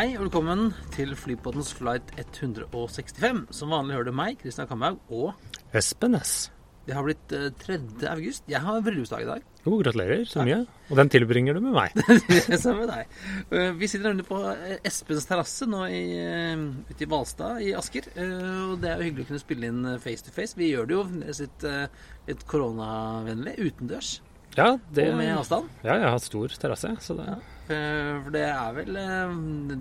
Hei og velkommen til Flypoddens flight 165. Som vanlig hører du meg, Kristian Kamhaug, og Espen S. det har blitt eh, 3. august. Jeg har bryllupsdag i dag. Jo, gratulerer så mye. Og den tilbringer du med meg. Samme med deg. Eh, Vi sitter nemlig på eh, Espens terrasse nå i, eh, ute i Hvalstad i Asker. Eh, Og det er jo hyggelig å kunne spille inn face to face. Vi gjør det jo litt, eh, litt koronavennlig, utendørs Ja, det, og med avstand. ja, jeg har stor terrasse, så det Ja, For det er vel eh,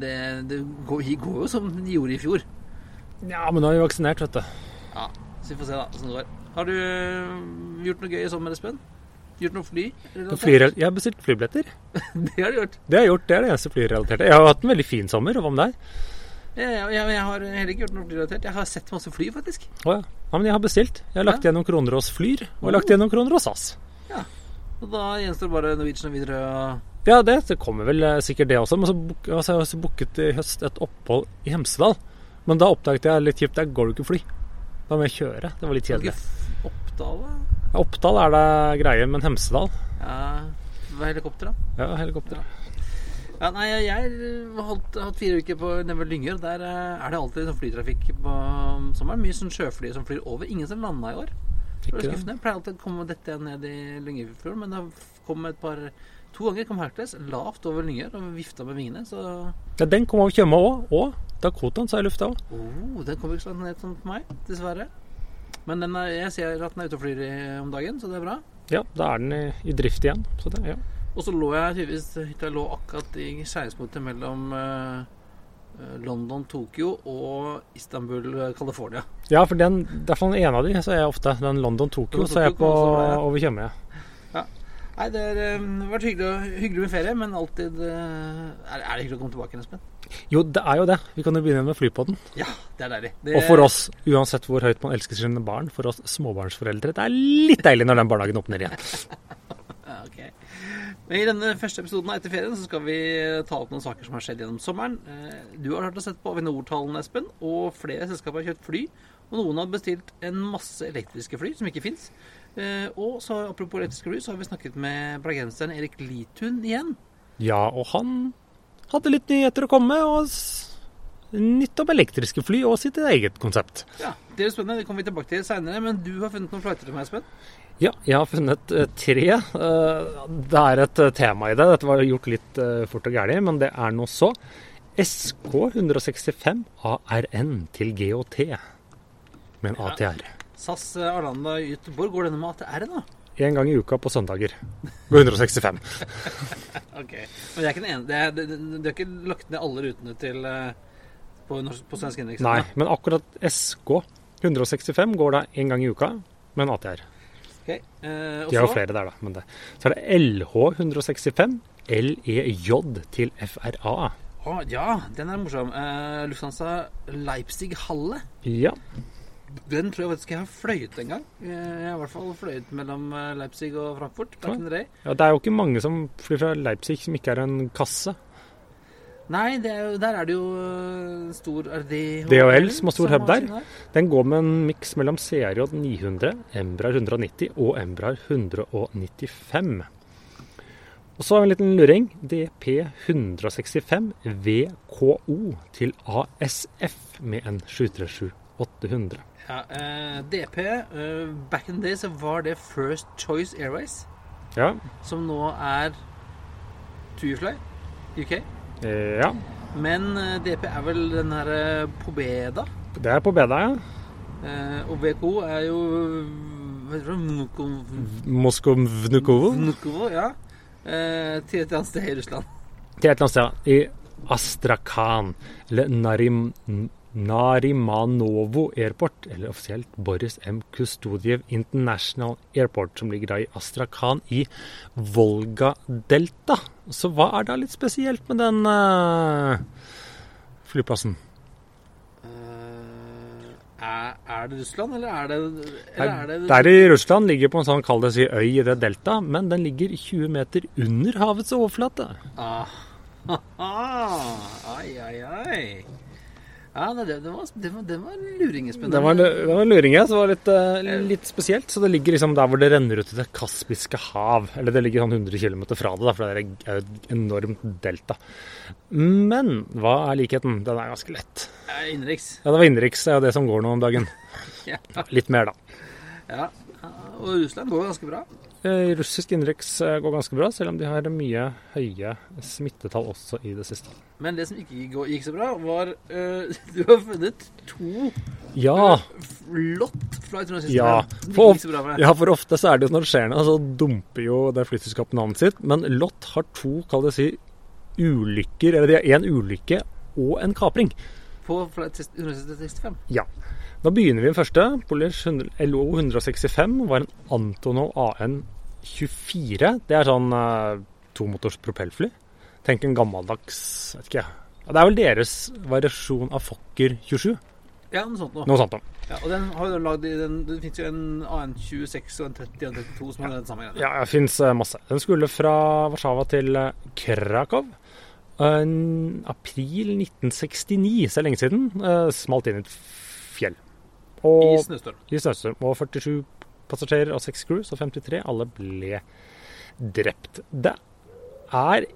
Det, det går, går jo som det gjorde i fjor. Ja, men nå er vi vaksinert, vet du. Ja, så vi får se da åssen det går. Har du øh, gjort noe gøy i sommer, Espen? Gjort noe fly? Nå jeg har bestilt flybilletter. det har du gjort. Det har jeg gjort, det er det eneste flyrelaterte. Jeg har hatt en veldig fin sommer, hva med deg? Jeg, jeg, jeg, har heller ikke gjort noe flyrelatert. Jeg har sett masse fly, faktisk. Å ja. ja, men jeg har bestilt. Jeg har lagt Ja. igjen noen Flyr, og jeg har lagt igjennom SAS. hos SAS. Og da gjenstår bare Norwegian og Widerøe Ja, det, det kommer vel eh, sikkert det også. Men så altså, jeg også booket i høst et opphold i Hemsedal. Men da oppdaget jeg litt kjipt, der går det ikke fly. Da må jeg kjøre. Det var litt kjedelig. Oppdal, da? Ja, Oppdal er det greie, men Hemsedal Ja, det var helikopter, da? Ja, helikopter. Ja, nei, jeg har hatt fire uker på Never Lyngør. Der eh, er det alltid sånn flytrafikk på sommeren. Mye sånn sjøfly som flyr over. Ingen som landa i år. Det var skuffende. Jeg pleier alltid å komme dette ned i Lyngefjorden, men det kom et par To ganger kom Hercules lavt over Lyngør og vifta med vingene, så Ja, den kom over Tjøme òg, og Dakotaen sa i lufta òg. oh, Den kommer ikke sånn ned som på meg, dessverre. Men den er, jeg ser at den er ute og flyr om dagen, så det er bra. Ja, da er den i, i drift igjen. Så det, ja. Og så lå jeg tydeligvis Hytta lå akkurat i skjæringspunktet mellom eh, London, Tokyo og Istanbul, eh, California. ja, for den, hvert fall den ene av de så er jeg ofte. Den London-Tokyo London så er jeg på over Tjøme. Ja. Nei, det har eh, vært hyggelig, hyggelig med ferie, men alltid eh, er, er det hyggelig å komme tilbake Espen? Jo, det er jo det. Vi kan jo begynne med Flypodden. Ja, det er deilig. Det, Og for oss, uansett hvor høyt man elsker sine barn, for oss småbarnsforeldre, det er litt deilig når den barnehagen åpner igjen. okay. ok. Men I denne første episoden Etter ferien så skal vi ta opp noen saker som har skjedd gjennom sommeren. Eh, Du har hørt og sett på Avinor-tallene, Espen, og flere selskaper har kjøpt fly. Og noen har bestilt en masse elektriske fly som ikke fins. Og så apropos elektriske fly, så har vi snakket med bergenseren Erik Litun igjen. Ja, og han hadde litt nyheter å komme med, og nytt om elektriske fly og sitt eget konsept. Ja, Det er spennende, det kommer vi tilbake til seinere. Men du har funnet noen flighter til meg, Espen? Ja, jeg har funnet eh, tre. Eh, det er et eh, tema i det. Dette var gjort litt fort og gæli, men det er nå så. SK 165 ARN til GOT med en Ja. ATR. SAS eh, Arlanda Göteborg, går denne med ATR, da? En gang i uka på søndager. Går 165. Ok. Men det er ikke den ene Det er, det, det, det er ikke lagt ned alle rutene til på, på svensk innenriks? Nei, men akkurat SK 165 går da en gang i uka med en ATR. Ok. Eh, De har jo flere der, da. Men det. Så er det LH 165 LEJ til FRA. Å, ja, den er morsom. Eh, Lufthansa Leipzig Halle. Ja. Den tror jeg faktisk jeg har fløyet en gang. Eh, Jeg har i hvert fall fløyet mellom eh, Leipzig og Frankfurt. Day. ja. Det er jo ikke mange som flyr fra Leipzig som ikke er en kasse. Nei, er der er det jo eh, stor Er det DHL som har stor hub der? Den går med en miks mellom CRJ 900, Embraer 190 og Embraer 195. Og så har vi en liten luring. DP 165 VKO til ASF med en 737-800. Ja, eh, DP eh, Back in the day så var det First Choice Airways, Ja. som nå er Tuifly UK. Eh, ja. Men eh, DP er vel den her eh, Pobeda. Det er Pobeda, ja. Og VKO er jo Moskovnukovo? Vnukovo? Moskov Vnukovo. Vnukovo, ja. Til et eller annet sted i Russland. Til et eller annet sted i Astrakhan, eller Narim, Narimanovo Airport, eller offisielt Boris M. Kustodiev International Airport, som ligger da i Astrakhan i Volga-delta. Så hva er da litt spesielt med den uh, flyplassen? Uh, er, er det Russland, eller er det, eller er det Der i Russland ligger på en sånn, kall det si, øy i det delta, men den ligger 20 meter under havets overflate. Ah. Ai, ai, ai. Ja, det, det, var, det, var, det var luringespennende. Det var, det var luringe, så det var litt, uh, litt spesielt. Så det ligger liksom der hvor det renner ut i Det kaspiske hav. Eller det ligger sånn 100 km fra det, da, for det er et enormt delta. Men hva er likheten? Den er ganske lett. Innenriks. Ja, det var innenriks. Det er jo det som går nå om dagen. Ja. Litt mer, da. ja. Og Russland går ganske bra. Eh, Russisk innenriks eh, går ganske bra, selv om de har mye høye smittetall også i det siste. Men det som ikke gikk så bra, var uh, Du har funnet to Ja, flott flight 165 Ja, for, ja, for ofte så er det jo når det skjer noe, så dumper jo det flyselskapet navnet sitt. Men Lott har to, kall det si, ulykker, eller de har én ulykke og en kapring. På flight 165. Ja. Da begynner vi den første. Polish LO 165 var en Antonov AN 24. Det er sånn eh, tomotors propellfly. Tenk en gammeldags vet ikke jeg. Ja, Det er vel deres variasjon av Fokker 27. Ja, noe sånt noe. Noe sånt. Ja, og den har jo lagd i den Det fins jo en AN26 og en 30 og en 32 som har den samme greia. Ja, det fins masse. Den skulle fra Warszawa til eh, Krakow. Eh, april 1969, så lenge siden. eh, smalt inn i et fjell. Og, I snøstorm. I snøstorm. Og 47 passasjerer og 6 crew, så 53. Alle ble drept. Det er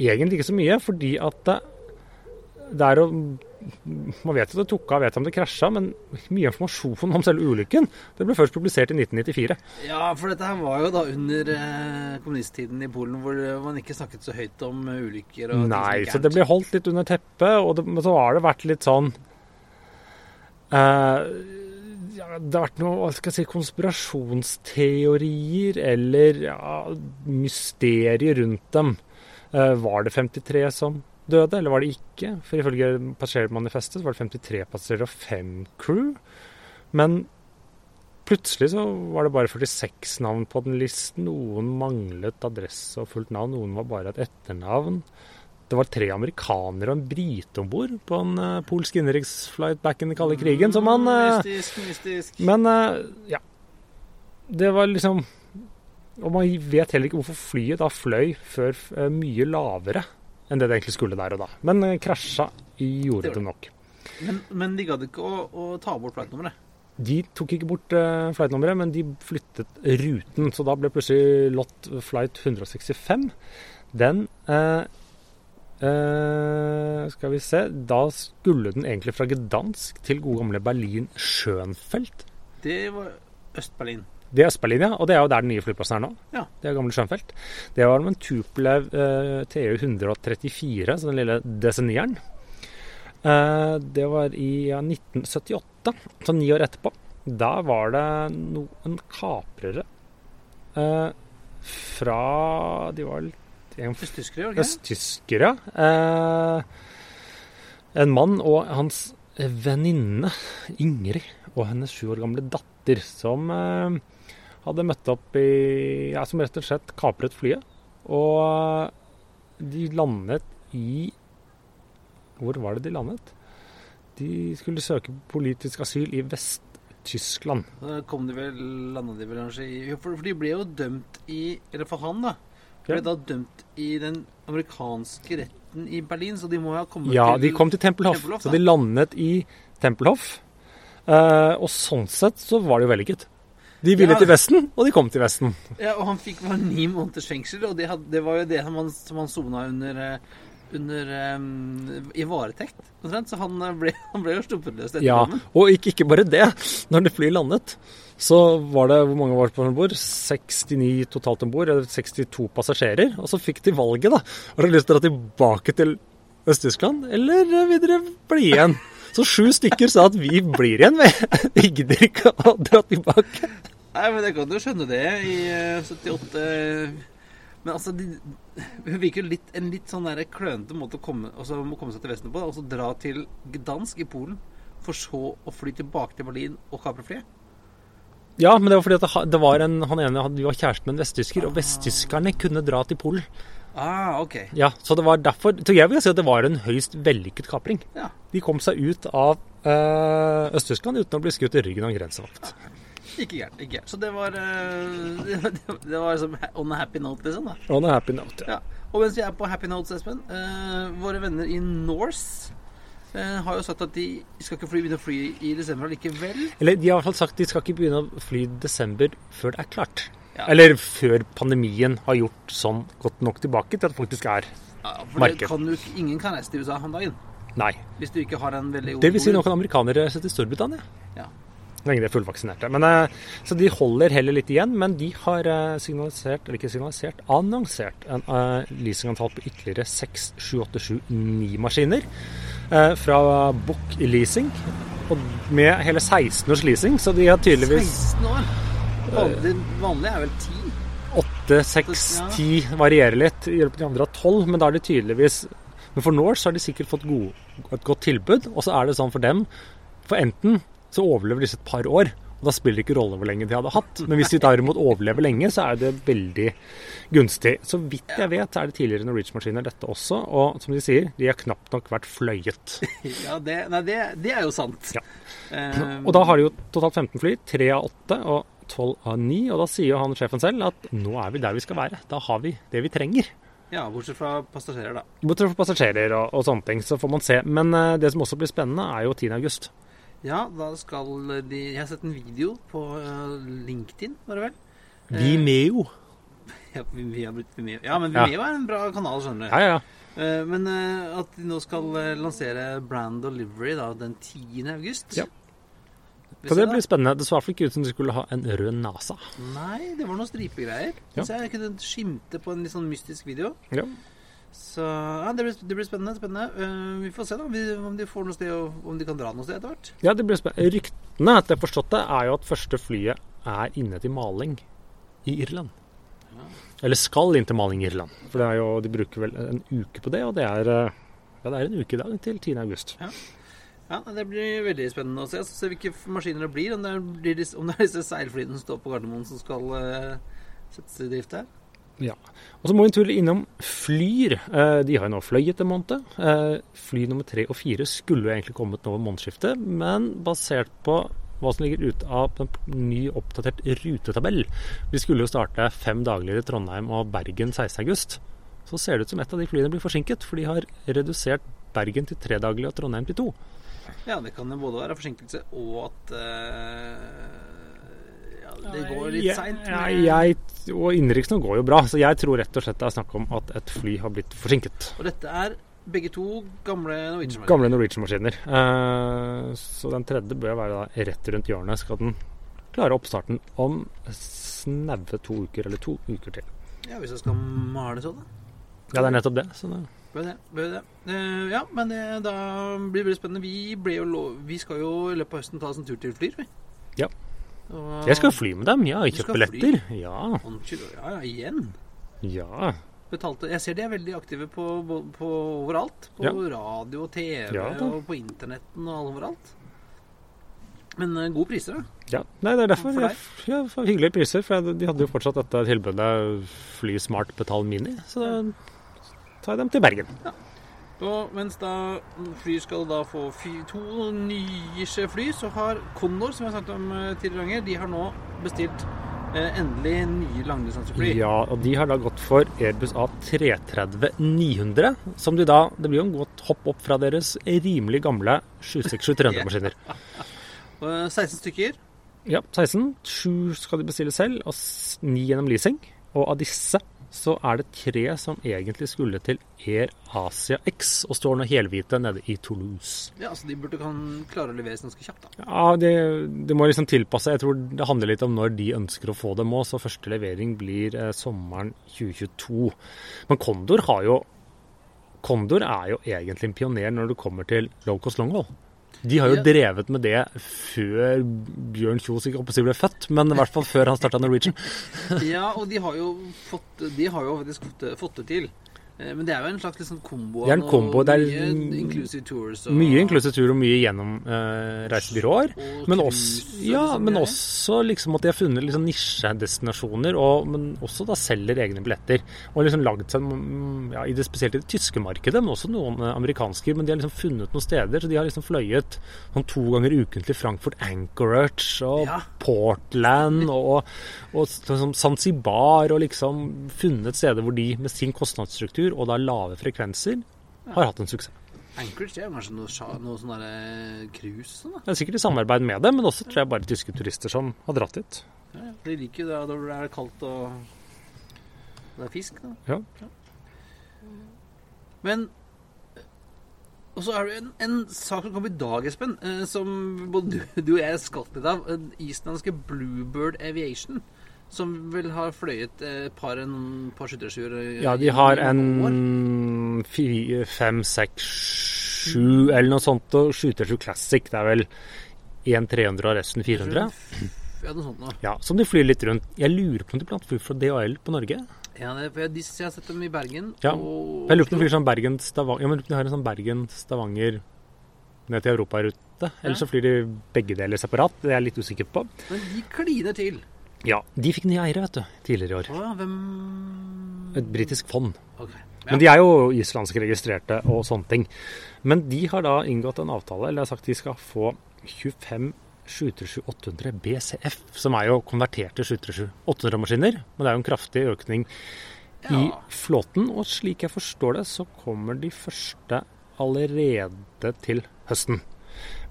egentlig ikke så mye, fordi at det, det er jo Man vet jo det tok av, vet om det krasja, men mye informasjon om selve ulykken det ble først publisert i 1994. Ja, for dette her var jo da under eh, kommunisttiden i Polen, hvor man ikke snakket så høyt om eh, ulykker og Nei, så det ble holdt litt under teppet, og det, så har det vært litt sånn ja, Det har vært noe si, konspirasjonsteorier eller ja, mysterier rundt dem. Eh, var det 53 som døde, eller var det ikke? For ifølge passasjermanifestet så var det 53 passasjerer og 5 crew. Men plutselig så var det bare 46 navn på den listen. Noen manglet adresse og fullt navn, noen var bare et etternavn. Det var tre amerikanere og en brite om bord på en uh, polsk innenriksflight back in den kalde krigen. Så man uh, Mystisk, mystisk. Men uh, ja. Det var liksom Og man vet heller ikke hvorfor flyet da fløy før eh, mye lavere enn det det egentlig skulle der og da. Men krasja gjorde Det det nok. Men, men de gadd ikke å, å ta bort flightnummeret. De tok ikke bort uh, flightnummeret, men de flyttet ruten. Så da ble plutselig Lot Flight 165 Den eh, eh, Skal vi se Da skulle den egentlig fra Gdansk til gode gamle Berlin-Schönfeld. Det var Øst-Berlin. Det er Øst-Berlin, ja. Og det er jo der den nye flyplassen er nå. Ja. Det er gamle Schönfeld. Det var en Tupolev uh, TU 134, så den lille DC9-eren. Eh, det var i ja, 1978, så ni år etterpå. Da var det noen kaprere eh, fra De var litt Østtyskere, det? østtyskere. Eh, en mann og hans venninne Ingrid og hennes sju år gamle datter som eh, hadde møtt opp i Ja, som rett og slett kapret flyet. Og de landet i Hvor var det de landet? De skulle søke politisk asyl i Vest-Tyskland. Da kom de vel, landa de vel kanskje i for de ble jo dømt i Eller for han, da. Ble da dømt i den amerikanske retten i Berlin, så de må ha kommet Ja, til de kom til Tempelhof, Tempelhof, så de landet i Tempelhof. Uh, og sånn sett så var det jo vellykket. De ville Ja. til Vesten, og de kom til Vesten. Ja, og han fikk bare ni måneders fengsel, og det, hadde, det var jo det han, som han sona under, eh, under um, i varetekt. omtrent. Så han eh, ble, han ble jo sluppet løs Ja, dommen. og ikke, ikke bare det. Når det flyet landet, så var det hvor mange var på om bord? 69 totalt om bord, eller 62 passasjerer. Og så fikk de valget, da. Har du lyst til å dra tilbake til Øst-Tyskland, eller vil dere bli igjen? Så sju stykker sa at vi blir igjen, vi. Gidder ikke å dra tilbake. Nei, men jeg kan jo skjønne det. I eh, 78 eh, Men altså, de, det virker litt, en litt sånn der klønete måte å komme, altså, å komme seg til Vesten på. Altså dra til Gdansk i Polen, for så å fly tilbake til Berlin og kapre flyet. Ja, men det var fordi at det var en, han ene vi var kjæreste med en vesttysker, og vesttyskerne kunne dra til Polen. Ah, ok. Ja, Så det var derfor Så jeg vil si at det var en høyst vellykket kapring. Ja. De kom seg ut av øh, Øst-Tyskland uten å bli skutt i ryggen av en grensevakt. Ikke gærent. ikke gærent. Så det var eh, det, det var liksom on a happy note, liksom. da. On a happy note. Ja. Og mens vi er på happy notes, Espen eh, Våre venner i Norse eh, har jo sagt at de skal ikke fly, begynne å fly i desember likevel. Eller de har i hvert fall sagt de skal ikke begynne å fly i desember før det er klart. Ja. Eller før pandemien har gjort sånn godt nok tilbake til at det faktisk er Ja, for det Marked. kan du, ingen kan reise til USA om dagen. Nei. Hvis du ikke har en veldig god Det vil si kan amerikanere reise til Storbritannia. Ja. Lenge de er fullvaksinerte. Men, eh, så de holder heller litt igjen, men de har eh, signalisert, eller ikke signalisert, annonsert en uh, leasingantall på ytterligere 6 7, 8, 7, 9 maskiner eh, fra Book Leasing. Og med hele 16 års leasing, så de har tydeligvis 16 år! Vanlig, vanlig er vel 10. 8, 6, 10 varierer litt. I løpet av de andre har 12, men da er det tydeligvis Men for Norse har de sikkert fått god, et godt tilbud, og så er det sånn for dem For enten så overlever disse et par år, og da spiller det ikke rolle hvor lenge de hadde hatt. Men hvis de derimot overlever lenge, så er det veldig gunstig. Så vidt jeg vet, er det tidligere Norwegian-maskiner dette også, og som de sier, de har knapt nok vært fløyet. Ja, det, nei, det, det er jo sant. Ja. Eh, Og da har de jo totalt 15 fly, 3 av 8 og 12 av 9, og da sier jo han sjefen selv at nå er vi der vi skal være. Da har vi det vi trenger. ja, bortsett fra passasjerer, da. Bortsett fra passasjerer og, og sånne ting, så får man se. Men uh, det som også blir spennende, er jo 10. Ja, da skal de Jeg har sett en video på eh, LinkedIn, var det vel? Vimeo. Ja, vi, har blitt Vimeo. Ja, men Ja. Vimeo er en bra kanal, skjønner du. Ja, ja, ja. Eh, Men eh, at de nå skal eh, lansere Brand Delivery da, den 10. august Ja. For det blir spennende. Det så i hvert fall ikke ut som de skulle ha en rød NASA. Nei, det var noen stripegreier. Ja. Så jeg kunne skimte på en litt sånn mystisk video. Ja. Så ja, det blir, det blir spennende. spennende. Uh, vi får se da vi- om de får noe sted, og om de kan dra noe sted etter hvert. Ja, det blir spennende. Ryktene, etter jeg forstått det, er jo at første flyet er inne til maling i Irland. Eller skal inn til maling i Irland. For det jo, de bruker vel en uke på det, og det er, eh, ja, det er en uke i dag til 10. august. Ja, Det blir veldig spennende å se. Så ser vi hvilke maskiner det blir. Om det, er, om det er disse seilflyene som står på Gardermoen som skal uh, settes i drift her. Ja. Og så må vi en tur innom Flyr. Eh, De har jo nå fløyet en måned. Eh, Fly nummer tre og fire skulle jo egentlig kommet nå ved månedsskiftet, men basert på hva som ligger ute av en ny oppdatert rutetabell Vi skulle jo starte fem daglige i Trondheim og Bergen 16.8. Så ser det ut som et av de flyene blir forsinket, for de har redusert Bergen til tre daglige og Trondheim til to. Ja, det kan jo både være forsinkelse og at eh, det går litt Jeg- seint. Ja, jeg, og innenriks nå går jo bra, så jeg tror rett og slett det er snakk om at et fly har blitt forsinket. Og dette er begge to gamle Norwegian-maskiner? Gamle Norwegian-maskiner. Eh, så den tredje bør være da rett rundt hjørnet. Skal den klare oppstarten om snaue to uker, eller to uker til. Ja, hvis jeg skal male sånn, da. Ja, det er nettopp det. Så det Bør det. Bør det. Uh, ja, men det, da blir det veldig spennende. Vi, ble jo lov, vi skal jo i løpet av høsten ta oss en tur til Flyr, vi. Ja. Og, jeg skal fly med dem. Jeg kjøper billetter. Ja. Ja, ja, igjen. ja. Betalte. Jeg ser de er veldig aktive på, på, på overalt. På Ja. radio og TV Ja, og på internetten og overalt. Men uh, gode priser, da. ja. Nei, det er derfor. For Jeg, ja, for hyggelige priser. For de hadde jo fortsatt dette tilbudet Fly Smart Betal Mini. Så da tar jeg dem til Bergen. Og mens da Fly skal da få fy, to nye fly, så har Condor, som jeg har snakket om eh, tidligere ganger, de har nå bestilt eh, endelig nye langdistansefly. Ja, og de har da gått for Airbus A330-900, som de da Det blir jo en godt hopp opp fra deres rimelig gamle 767-300-maskiner. Og, eh, 16 stykker. Ja, 16. Sju skal de bestille selv, og s- ni gjennom leasing. Og av disse så er det tre som egentlig skulle til Air Asia X, og står nå helhvite nede i Toulouse. Ja, så de burde kan klare å leveres ganske kjapt, da. Ja, det, det må liksom tilpasse. Jeg tror det handler litt om når de ønsker å få dem òg, så første levering blir eh, sommeren 2022. Men Condor har jo Kondor er jo egentlig en pioner når det kommer til low cost long haul. De har jo Ja. drevet med det før Bjørn Kjos ikke håper ble født, men i hvert fall før han starta Norwegian. Ja, og de har jo fått De har jo faktisk fått fått det til. Eh, Men det er jo en slags liksom kombo. Det er en kombo, det er- mye inclusive tours og, Mye inclusive tour og mye gjennom uh, reisebyråer. og Men også, ja, sånne men også liksom at de har funnet liksom nisjedestinasjoner, og, men også da selger egne billetter. Og liksom lagd seg, mm, ja, i det spesielt i det tyske markedet, men også noen eh, amerikanske. Men de har liksom funnet noen steder, så de har liksom fløyet sånn to ganger ukentlig Frankfurt Anchorage og Ja. Portland og, og sånn Zanzibar, og liksom funnet steder hvor de med sin kostnadsstruktur og da lave frekvenser har hatt en suksess. Anchorage det er kanskje noe, noe sånn cruise sånn. Det er sikkert i samarbeid med det, men også tror jeg bare tyske turister som har dratt dit. Ja, ja. De liker det når det er kaldt og det er fisk, da. Ja. Men Og så er det en, en sak som kom i dag, Espen, eh, som både du, du og jeg er litt av. Den islandske Bluebird Aviation. Som vil ha fløyet eh, et par, en, par skyttersjuer eh, Ja, de har en fire, fem, seks, sju eller noe sånt. Og Skytersju Classic, det er vel én 300 og resten 400. Ja, noe sånt noe. Ja, Som de flyr litt rundt. Jeg lurer på om de blant flyr fra DHL på Norge. Ja, det, jeg, de, jeg har sett dem i Bergen. Ja, og Jeg lurer på om de flyr sånn Bergen-Stavanger Ja, men de har en sånn Bergen-Stavanger ned til europarute. Eller så flyr de begge deler separat. Det er jeg litt usikker på. Men de kliner til. Ja, De fikk nye eiere vet du, tidligere i år. Ja, hvem Et britisk fond. Ok. Men de er jo islandsk registrerte og sånne ting. Men de har da inngått en avtale, eller har sagt de skal få 25 737-800 BCF, som er jo konverterte 737-800-maskiner. Men det er jo en kraftig økning i Ja. flåten. Og slik jeg forstår det, så kommer de første allerede til høsten.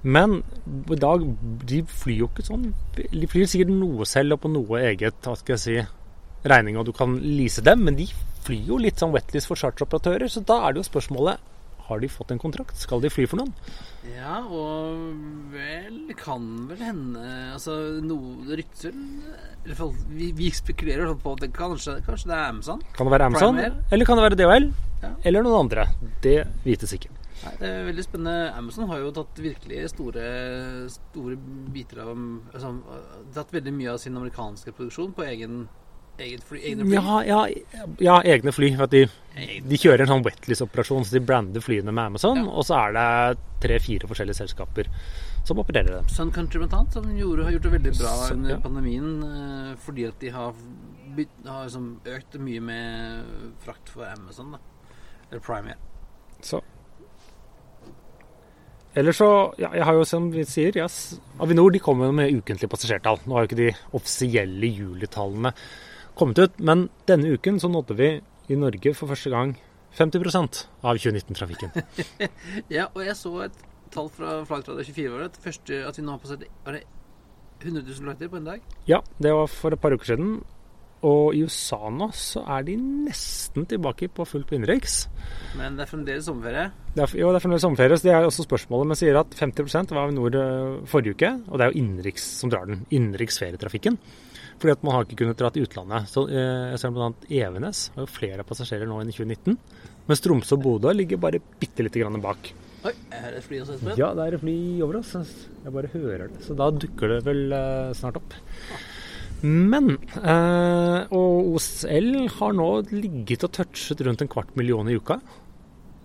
Men i dag De flyr jo ikke sånn De flyr sikkert noe selv og på noe eget hva skal jeg si, regning, og du kan lease dem, men de flyr jo litt sånn wetlist for charteroperatører, så da er det jo spørsmålet har de fått en kontrakt? Skal de fly for noen? Ja, og vel kan vel hende Altså, noe rykter vi, vi spekulerer på at det kanskje, kanskje det er Amazon? Kan det være Amazon? Primer. Eller kan det være DHL? Ja. Eller noen andre? Det vites ikke. Nei, det er veldig spennende. Amazon har jo tatt virkelig store, store biter av altså, Tatt veldig mye av sin amerikanske produksjon på egen, egen fly, egne fly. Ja, ja, ja egne fly. De, de kjører en sånn wetlist-operasjon, så de brander flyene med Amazon. Ja. Og så er det tre-fire forskjellige selskaper som opererer dem. Sun Country blant annet, som gjorde, har gjort det veldig bra Så- under pandemien eh, fordi at de har, har liksom økt mye med frakt for Amazon. da Eller Prime. Så Eller så ja, Jeg har jo, som vi sier, yes, Avinor de kommer med ukentlige passasjertall. Nå har jo ikke de offisielle julitallene kommet ut, men denne uken så nådde vi i Norge for første gang 50% av 2019-trafikken. Ja, og jeg så et tall fra Flightradar 24 år, at, første at vi nå har passert var det 100 000 flighter på en dag. Ja, det var for et par uker siden. Og i USA nå så er de nesten tilbake på fullt på innenriks. Men det er fremdeles sommerferie. Det er, jo, det er fremdeles sommerferie, så det er også spørsmålet. Men sier at 50% var Avinor eh, forrige uke, og det er jo innenriks som drar den. Innenriks ferietrafikken. Fordi at man har ikke kunnet dra til utlandet. Så eh, jeg ser bl.a. Evenes har jo flere passasjerer nå enn i 2019. Mens Tromsø og Bodø ligger bare bitte lite grann bak. Oi, er det et fly også, Espen? Ja, det er fly over oss. Jeg bare hører det. Så da dukker det vel eh, snart opp. Men eh, Og OSL har nå ligget og touchet rundt en kvart million i uka.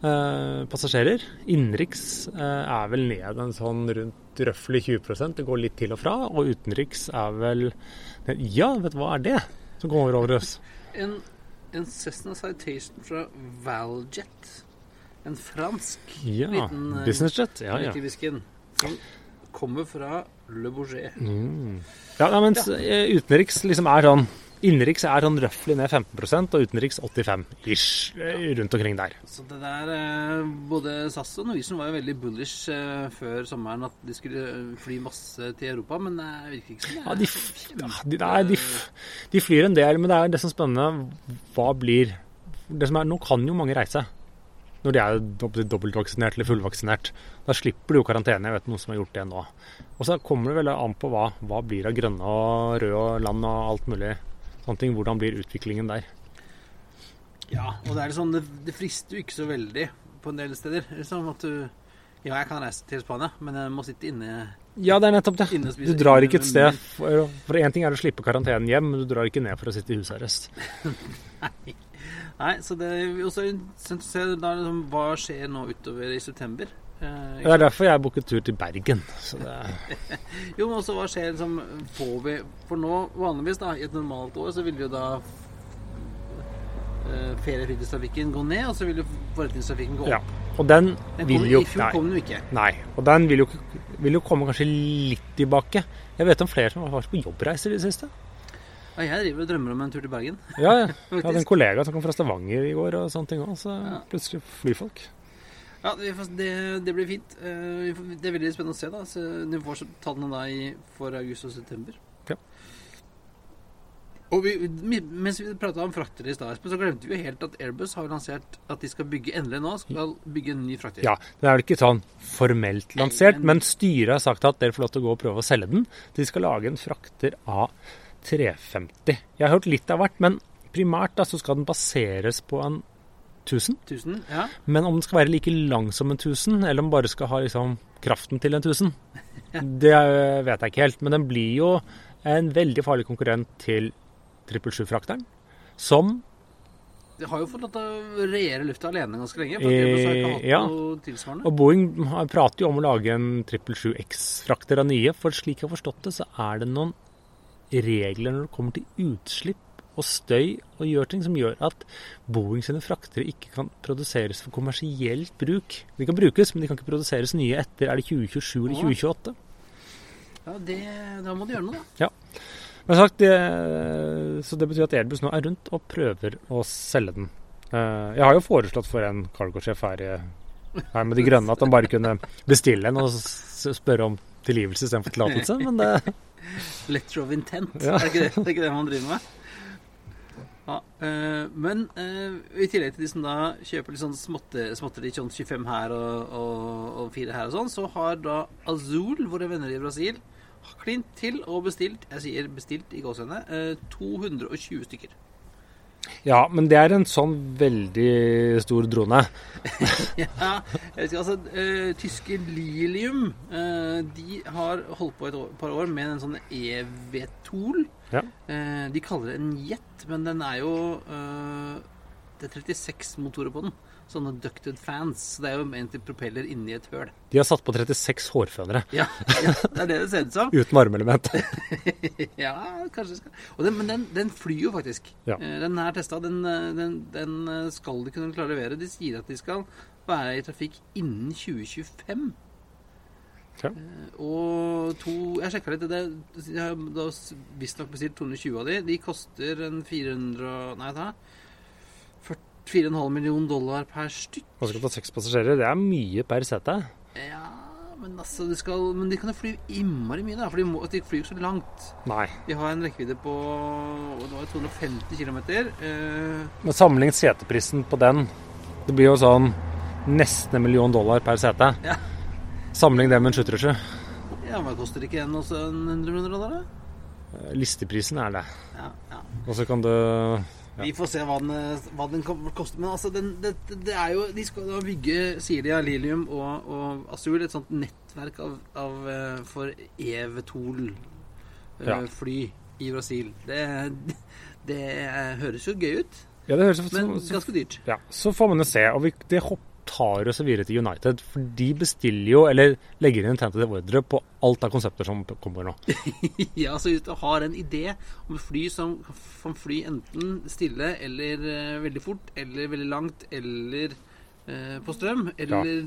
Eh, passasjerer. Innenriks eh, er vel ned en sånn rundt røftlig 20 Det går litt til og fra. Og utenriks er vel Ja, vet du hva er det som kommer over oss? En, en Cessna Citation fra Valjet. En fransk Ja, liten businessjet. business jet. Ja, ja. Som kommer fra Le Bourget. Mm. Ja, nei, mens ja. utenriks liksom er sånn Innenriks er sånn røftlig ned 15% og utenriks 85 ish. eh, Rundt omkring der. Så det der eh, Både SAS og Norwegian var jo veldig bullish eh, før sommeren at de skulle eh, fly masse til Europa, men det virker ikke som det Ja, de, ja, de, nei, de, de flyr en del, men det er det som er spennende. Hva blir det som er, Nå kan jo mange reise når de er dobbeltvaksinert eller fullvaksinert. Da slipper du jo karantene. Jeg vet noen som har gjort det nå. Og så kommer det vel an på hva, hva blir av grønne og røde og land og alt mulig. Sånne ting. Hvordan blir utviklingen der? Ja, og det er sånn, det, frister jo ikke så veldig på en del steder. Er sånn at du Ja, jeg kan reise til Spania, men jeg må sitte inne Ja, det er nettopp det. Du drar ikke et sted For én ting er å slippe karantenen hjem, men du drar ikke ned for å sitte i husarrest. Nei, så det er også interessant liksom, hva skjer nå utover i september. Eh, Det er derfor jeg booket tur til Bergen. Så det er, Jo, men også hva skjer liksom får vi For nå, vanligvis da, i et normalt år, så vil jo da eh, feriefritidstrafikken gå ned, og så vil jo forretningstrafikken gå opp. ja. Og den Den vil jo I fjor kom den jo ikke. nei. Og den vil jo, vil jo komme kanskje litt tilbake. Jeg vet om flere som har vært på jobbreiser i det siste. Ja, jeg driver og drømmer om en tur til Bergen. Ja, ja. Jeg hadde en kollega som kom fra Stavanger i går og sånne ting òg, så Ja. plutselig flyfolk. Ja, det, det blir fint. Eh, Det er veldig spennende å se. da så Du får så tallene da deg for august og september. Ja. Og vi, Mens vi prata om frakter i stad, så glemte vi jo helt at Airbus har lansert at de skal bygge endelig nå skal bygge en ny frakter. Ja, Det er vel ikke sånn formelt lansert, men- styret har sagt at dere får lov til å gå og prøve å selge den. De skal lage en frakter A350. Jeg har hørt litt av hvert, men primært da så skal den baseres på en 1000. 1000, ja. Men om den skal være like lang som en 1000, eller om den bare skal ha liksom kraften til en 1000, det eh, vet jeg ikke helt. Men den blir jo en veldig farlig konkurrent til 777-frakteren, som De har jo fått lov til å regjere lufta alene ganske lenge. For at har ikke hatt Eh, ja. noe tilsvarende. Og Boeing prater jo om å lage en 777X-frakter av nye, for slik jeg har forstått det, så er det noen regler når det kommer til utslipp og støy og gjør ting som gjør at Boeing sine fraktere ikke kan produseres for kommersielt bruk. De kan brukes, men de kan ikke produseres nye etter er det 2027 eller 2028. Ja, det, Da må de gjøre noe, da. Men sagt, det, så det betyr at Airbus nå er rundt og prøver å selge den. Eh, Jeg har jo foreslått for en cargosjef her, her med de grønne at han bare kunne bestille en og spørre om tilgivelse istedenfor tillatelse, men det Letter of intent, Ja. er ikke det, er ikke det man driver med? Ja, øh, men øh, i tillegg til de som da kjøper litt sånn småtte, småtteri, sånn 25 her og, og, og 4 her og sånn, så har da Azul, våre venner i Brasil, klint til og bestilt, jeg sier bestilt i gåsehudene, øh, 220 stykker. Ja, men det er en sånn veldig stor drone. Ja, jeg ikke, altså uh, Tyske Lilium uh, De har holdt på et år, par år med en sånn EV-Tool. Ja. Uh, de kaller det en jet, men den er jo eh, Det er 36 motorer på den. Sånne ducted fans. Så det er jo egentlig propeller inni et høl. De har satt på 36 hårfønere Ja, ja, det er det det ser ut som. uten varmeelement. ja, kanskje skal og den, Men den, den flyr jo faktisk. Ja. Eh, Den her testa. Den, eh, den, den eh, skal de kunne klare å levere. De sier at de skal være i trafikk innen 2025. Ja. Og to Jeg sjekka litt. Det, jeg har visstnok bestilt 220 av de. De koster en 400 og- Nei, da 4,5 millioner dollar per stykk. Og skal ta seks passasjerer. Det er mye per sete. Ja, men altså de skal, Men de kan jo fly innmari mye, da. For de, må, de flyr ikke så langt. Nei. De har en rekkevidde på det var 250 km. Eh, Men sammenlign seteprisen på den, det blir jo sånn nesten en million dollar per sete. Ja. Sammenlign det med en 737. ja, men det koster ikke en også en 100 millioner dollar? da? Eh, Listeprisen er det. Ja, ja. Og så kan du Vi får se hva den, hva den kommer til å koste. Men altså, den, det, det er jo De skal da bygge, sier de, Lilium og, og Azul, et sånt nettverk av, av eh, for Evetol-fly ja. i Brasil. Det, det høres jo gøy ut, Ja, det høres ut men som så, ganske dyrt. ja, så får man jo se. Og vi, det hopp tar oss videre til United. For de bestiller jo, eller legger inn en tentative ordre på alt av konsepter som kommer nå. ja, så hvis du har en idé om et fly som kan fly enten stille eller uh, veldig fort, eller veldig langt, eller uh, på strøm, eller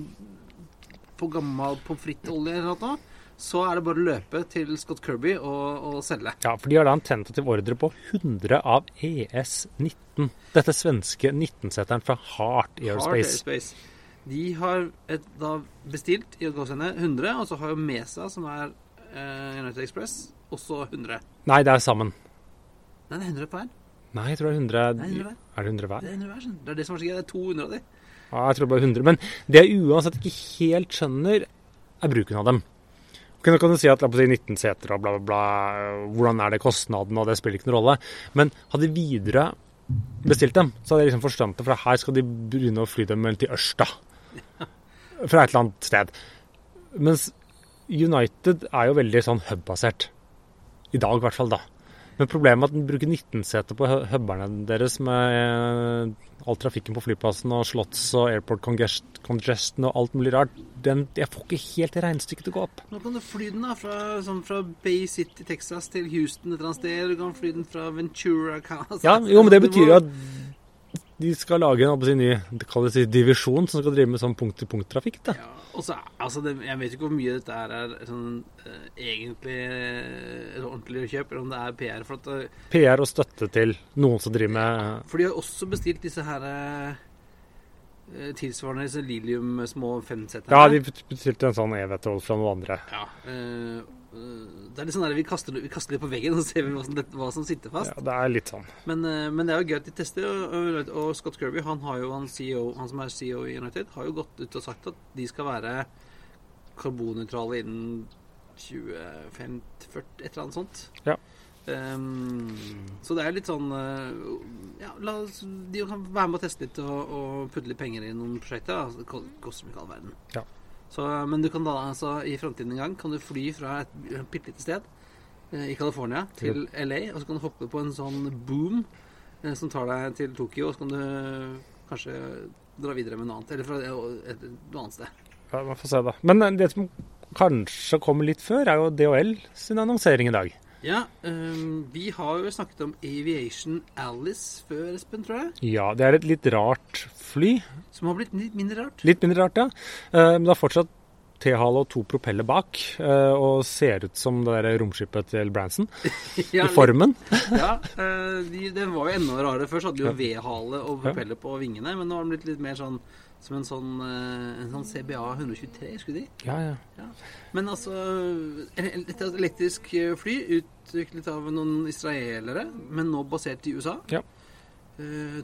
på gammel pommes frites-olje eller noe, så er det bare å løpe til Scott Kirby og, og selge. Ja, for de har da en tentativ ordre på 100 av ES-19. Dette svenske 19-seteren fra Heart Hard Heart Airspace. De har et, da bestilt i gåsehudene 100, og så har jo Mesa, som er eh, United Express, også 100. Nei, det er sammen. Nei, det er 100 på hver. Nei, jeg tror det er 100 Det er 100 hver. Er det 100 Det er 100 hver. Det er det som er så gøy. Det er 200 av de. Ja, jeg tror det bare 100. Men det jeg uansett ikke helt skjønner, er bruken av dem. Nå kan du si at si 19 seter og bla, bla, bla. Hvordan er det kostnaden, og det spiller ikke noen rolle. Men hadde Widerøe bestilt dem, så hadde jeg liksom forstått det. For her skal de begynne å fly dem til Ørsta. fra et eller annet sted. Mens United er jo veldig sånn hub-basert. I dag, i hvert fall. da. Men problemet er at den bruker 19-seter på hu- huberne deres med all trafikken på flyplassen og slotts og airport congest- congestion og alt mulig rart. Den, jeg får ikke helt regnestykket til å gå opp. Nå kan du fly den da, fra, sånn fra Bay City, Texas til Houston et eller annet sted. Du kan fly den fra Ventura Casa. Ja, jo, men det betyr jo at de skal lage en ny si, divisjon som skal drive med sånn punkt-til-punkt-trafikk. Ja, altså det, Jeg vet ikke hvor mye dette er sånn, eh, egentlig eh, ordentlig kjøp, eller om det er PR. For, at, eh, PR og støtte til noen som driver med for de har også bestilt disse her eh, tilsvarende disse Lilium små femseterne. Ja, de bestilte en sånn E-vetthold fra noen andre. Ja, eh, det er litt sånn der, vi kaster, vi kaster litt på veggen, så ser vi hva som, hva som sitter fast. Ja, det er litt sånn. Men, eh, men det er jo gøy at de tester. Og, og, og Scott Kirby, han, har jo, han, CEO, han som er CEO i United, har jo gått ut og sagt at de skal være karbonnøytrale innen 2050, et eller annet sånt. Ja. Um, så det er litt sånn eh, Ja, la oss, de kan være med og teste litt og, og putte litt penger i noen prosjekter. da. Det ko- koster ikke all verden. Ja. Så, men du kan da altså i framtiden en gang kan du fly fra et bitte lite sted eh, i California til LA, og så kan du hoppe på en sånn boom eh, som tar deg til Tokyo, og så kan du kanskje dra videre med noe annet. Eller fra et, et, noe annet sted. Ja, Man får se, da. Men eh, det som kanskje kommer litt før, er jo DHL sin annonsering i dag. Ja, um, vi har jo snakket om Aviation Alice før, Espen, tror jeg. Ja, det er et litt rart fly. Som har blitt litt mindre rart. Litt mindre rart, ja. Men det har fortsatt T-hale og to propeller bak, eh, og ser ut som det der romskipet til Branson Ja, i formen. Ja, eh, de, det var jo enda rarere. Først hadde de jo V-hale og propeller på vingene, men nå har de blitt litt mer sånn som en sånn, eh, en sånn CBA 123, skulle de. Ja, ja. Men altså et elektrisk fly utviklet av noen israelere, men nå basert i USA. Ja. Eh,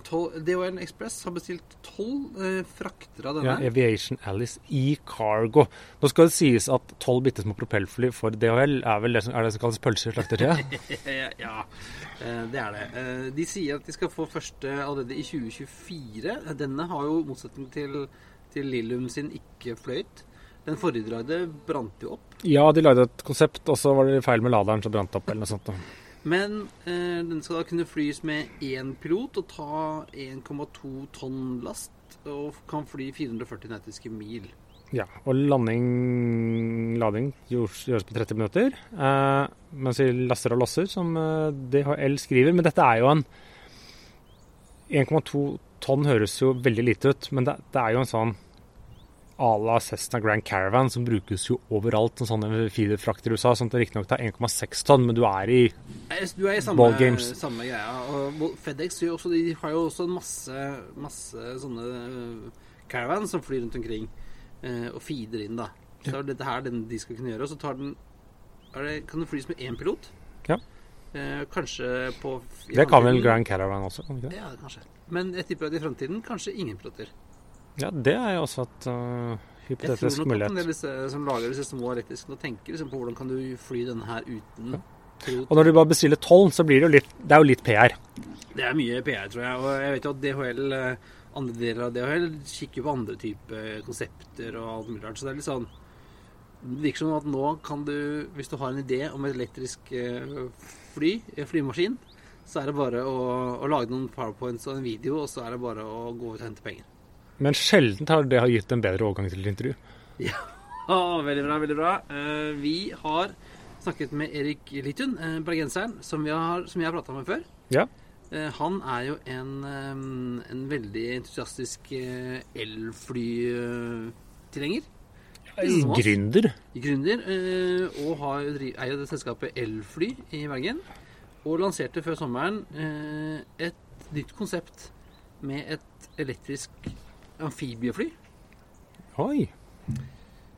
DHL Express har bestilt tolv eh, frakter av denne. ja. Aviation Alice i cargo. Nå skal det sies at tolv bitte små propellfly for DHL er vel det som, er det som kalles pølser i slakteriet? ja, eh, det er det. Eh, De sier at de skal få første allerede i 2024. Denne har jo, motsetning til, til Lillum sin, ikke fløyt. Den forrige dragde brant jo opp. Ja, de lagde et konsept, og så var det feil med laderen, så brant det opp eller noe sånt. da. Men eh, den skal da kunne flys med én pilot og ta 1,2 tonn last. Og kan fly 440 nautiske mil. Ja, og landing, lading gjøres, på 30 minutter, eh, mens vi laster og losser, som eh, DHL skriver. Men dette er jo en 1,2 tonn høres jo veldig lite ut, men det, det er jo en sånn à la Cessna Grand Caravan som brukes jo overalt som sånne feederfrakter i USA. Sånn at det riktignok tar 1,6 tonn, men du er i Du er i samme, Ball games. samme greia. Og FedEx gjør også, de har jo også en masse, masse sånne eh, caravans som flyr rundt omkring eh, og feeder inn, da. Så er dette her den de skal kunne gjøre. Og så tar den det, Kan det flys med én pilot? Ja. Eh, kanskje på Det kan vel Grand Caravan også? kan det? Ja, kanskje. Men jeg tipper at i framtiden kanskje ingen piloter. Ja, det er jo også et uh, Jeg tror hypotetisk nok at en del som lager disse små elektriske, nå tenker liksom på hvordan kan du fly denne her uten ja. Og når du bare bestiller tolv, så blir det jo litt Det er jo litt PR. Det er mye PR, tror jeg. Og jeg vet jo at DHL, eh, andre deler av DHL kikker på andre typer konsepter og alt mulig rart. Så det er litt sånn Det virker som at nå kan du, hvis du har en idé om et elektrisk eh, fly, flymaskin, så er det bare å, å lage noen powerpoints og en video, og så er det bare å gå ut og hente penger. Men sjelden har det gitt en bedre overgang til et intervju. Ja, veldig bra, veldig bra. Eh, vi har snakket med Erik Litun, eh, bergenseren, som, vi har, som jeg har prata med før. Ja. Eh, Han er jo en, en veldig entusiastisk elflytilhenger. Gründer. Gründer. Og har, jo dri- eier det selskapet Elfly i Bergen. Og lanserte før sommeren et nytt konsept med et elektrisk amfibiefly. Oi.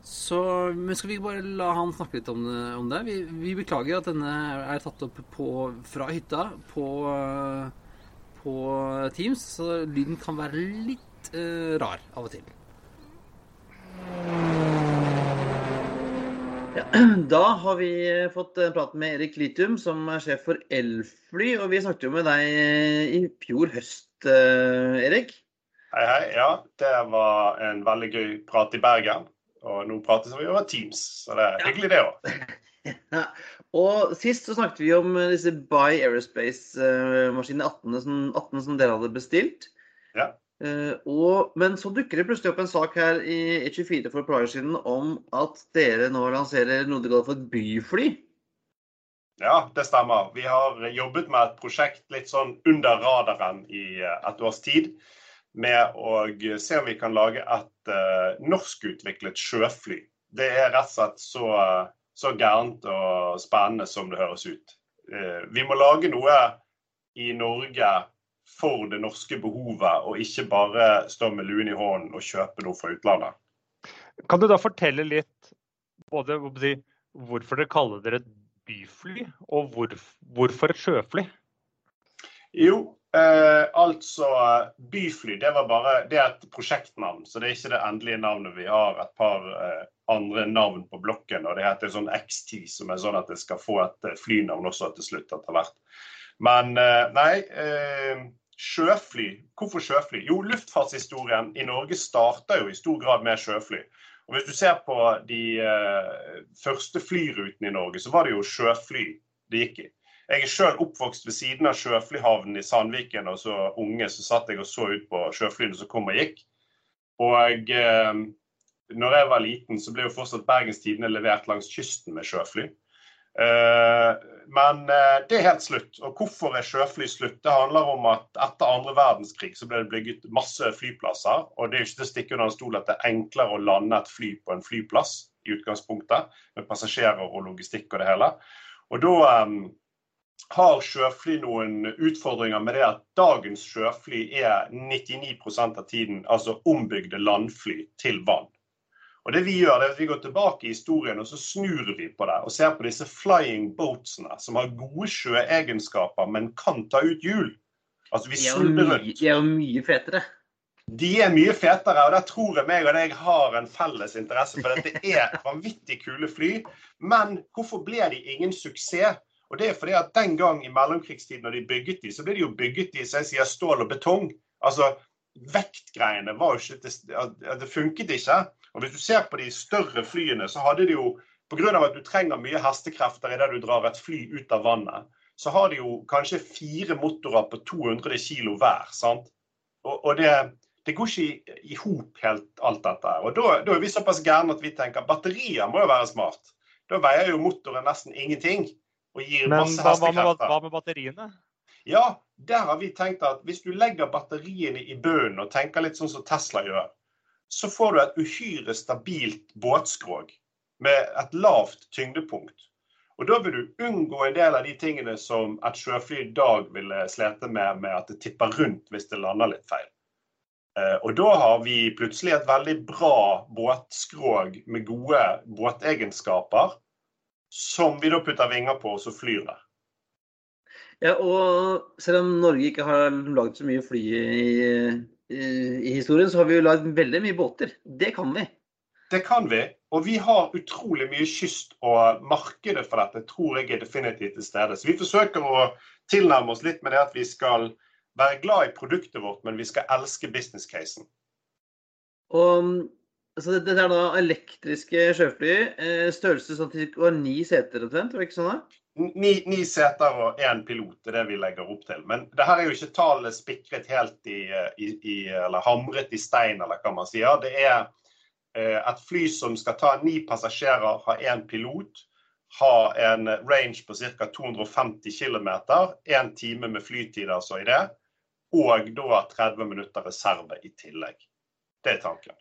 Så, men skal vi bare la han snakke litt om det? Om det? Vi, vi beklager at denne er tatt opp på, fra hytta på, på Teams, så lyden kan være litt eh, rar av og til. Ja, da har vi fått praten prate med Erik Litium, som er sjef for Elfly. Og vi snakket jo med deg i fjor høst, eh, Erik. Hei, hei. Ja, det var en veldig gøy prat i Bergen. Og nå prates vi over Teams, så det er hyggelig, det òg. Ja. Og sist så snakket vi om disse By Aerospace-maskinene 18, som, 18 som dere hadde bestilt. Ja. Uh, og, men så dukker det plutselig opp en sak her i E24 for et par dager siden om at dere nå lanserer noe de kaller for et byfly. Ja, det stemmer. Vi har jobbet med et prosjekt litt sånn under radaren i eh, et års tid. Med å se om vi kan lage et uh, norskutviklet sjøfly. Det er rett og slett så, så gærent og spennende som det høres ut. Uh, vi må lage noe i Norge for det norske behovet, og ikke bare stå med luen i hånden og kjøpe noe fra utlandet. Kan du da fortelle litt både hvorfor dere kaller dere et byfly, og hvor, hvorfor et sjøfly? Jo, eh, altså byfly det, var bare, det er et prosjektnavn, så det er ikke det endelige navnet. Vi har et par eh, andre navn på blokken, og det heter sånn X10, som er sånn at det skal få et eh, flynavn også til slutt etter hvert. Men eh, nei, sjøfly. Hvorfor sjøfly? Jo, luftfartshistorien i Norge starter jo i stor grad med sjøfly. Og Hvis du ser på de uh, første flyrutene i Norge, så var det jo sjøfly det gikk i. Jeg er selv oppvokst ved siden av sjøflyhavnen i Sandviken. og så unge så satt jeg og så ut på sjøflyene som kom og gikk. Og uh, når jeg var liten, så ble jo fortsatt Bergens Tidende levert langs kysten med sjøfly. Uh, men uh, det er helt slutt. Og hvorfor er sjøfly slutt? Det handler om at etter andre verdenskrig så ble det bygget masse flyplasser. Og det er jo ikke til å stikke under en stol at det er enklere å lande et fly på en flyplass i utgangspunktet, med passasjerer og logistikk og det hele. Og da um, har sjøfly noen utfordringer med det at dagens sjøfly er 99 av tiden altså ombygde landfly til vann. Og det Vi gjør det er at vi går tilbake i historien og så snur vi på det og ser på disse flying boatsene som har gode sjøegenskaper, men kan ta ut hjul. Altså vi snurrer rundt. De er jo mye fetere. De er mye fetere, og der tror jeg meg og deg har en felles interesse. For dette er vanvittig kule fly. Men hvorfor ble de ingen suksess? Og det er fordi at Den gang i mellomkrigstiden når de bygget de, så ble de jo bygget i så jeg sier, stål og betong. Altså, Vektgreiene var jo ikke Det funket ikke. Og Hvis du ser på de større flyene, så hadde de jo Pga. at du trenger mye hestekrefter idet du drar et fly ut av vannet, så har de jo kanskje fire motorer på 200 kg hver. sant? Og, og det, det, går ikke i hop helt, alt dette. Og da, da, er vi såpass gærne at vi tenker batterier må jo være smart. Da veier jo motoren nesten ingenting og gir Men, masse hestekrefter. hva, med batteriene? Ja, der har vi tenkt at hvis du legger batteriene i bunnen og tenker litt sånn som Tesla gjør, så får du et uhyre stabilt båtskrog med et lavt tyngdepunkt. Og Da vil du unngå en del av de tingene som et sjøfly i dag ville slete med, med at det tipper rundt hvis det lander litt feil. Eh, Og Da har vi plutselig et veldig bra båtskrog med gode båtegenskaper, som vi da putter vinger på, og så flyr det. Ja, og selv om Norge ikke har laget så mye fly i, i, i historien, så har vi jo lagd veldig mye båter. Det kan vi. Det kan vi. Og vi har utrolig mye kyst, og markedet for dette tror jeg er definitivt til stede. Så vi forsøker å tilnærme oss litt med det at vi skal være glad i produktet vårt, men vi skal elske business-casen. Og altså, Dette er da elektriske sjøfly. eh, Størrelse sånn at det var ni seter omtrent, var det ikke sånn? da? Ni, ni seter og én pilot er det vi legger opp til. Men det her er jo ikke tallet spikret helt i, i, i Eller hamret i stein, eller hva man sier. Det er eh, et fly som skal ta ni passasjerer, ha én pilot. Ha en range på ca. 250 km. Én time med flytid altså i det. Og da 30 minutter reserve i tillegg. Det er tanken.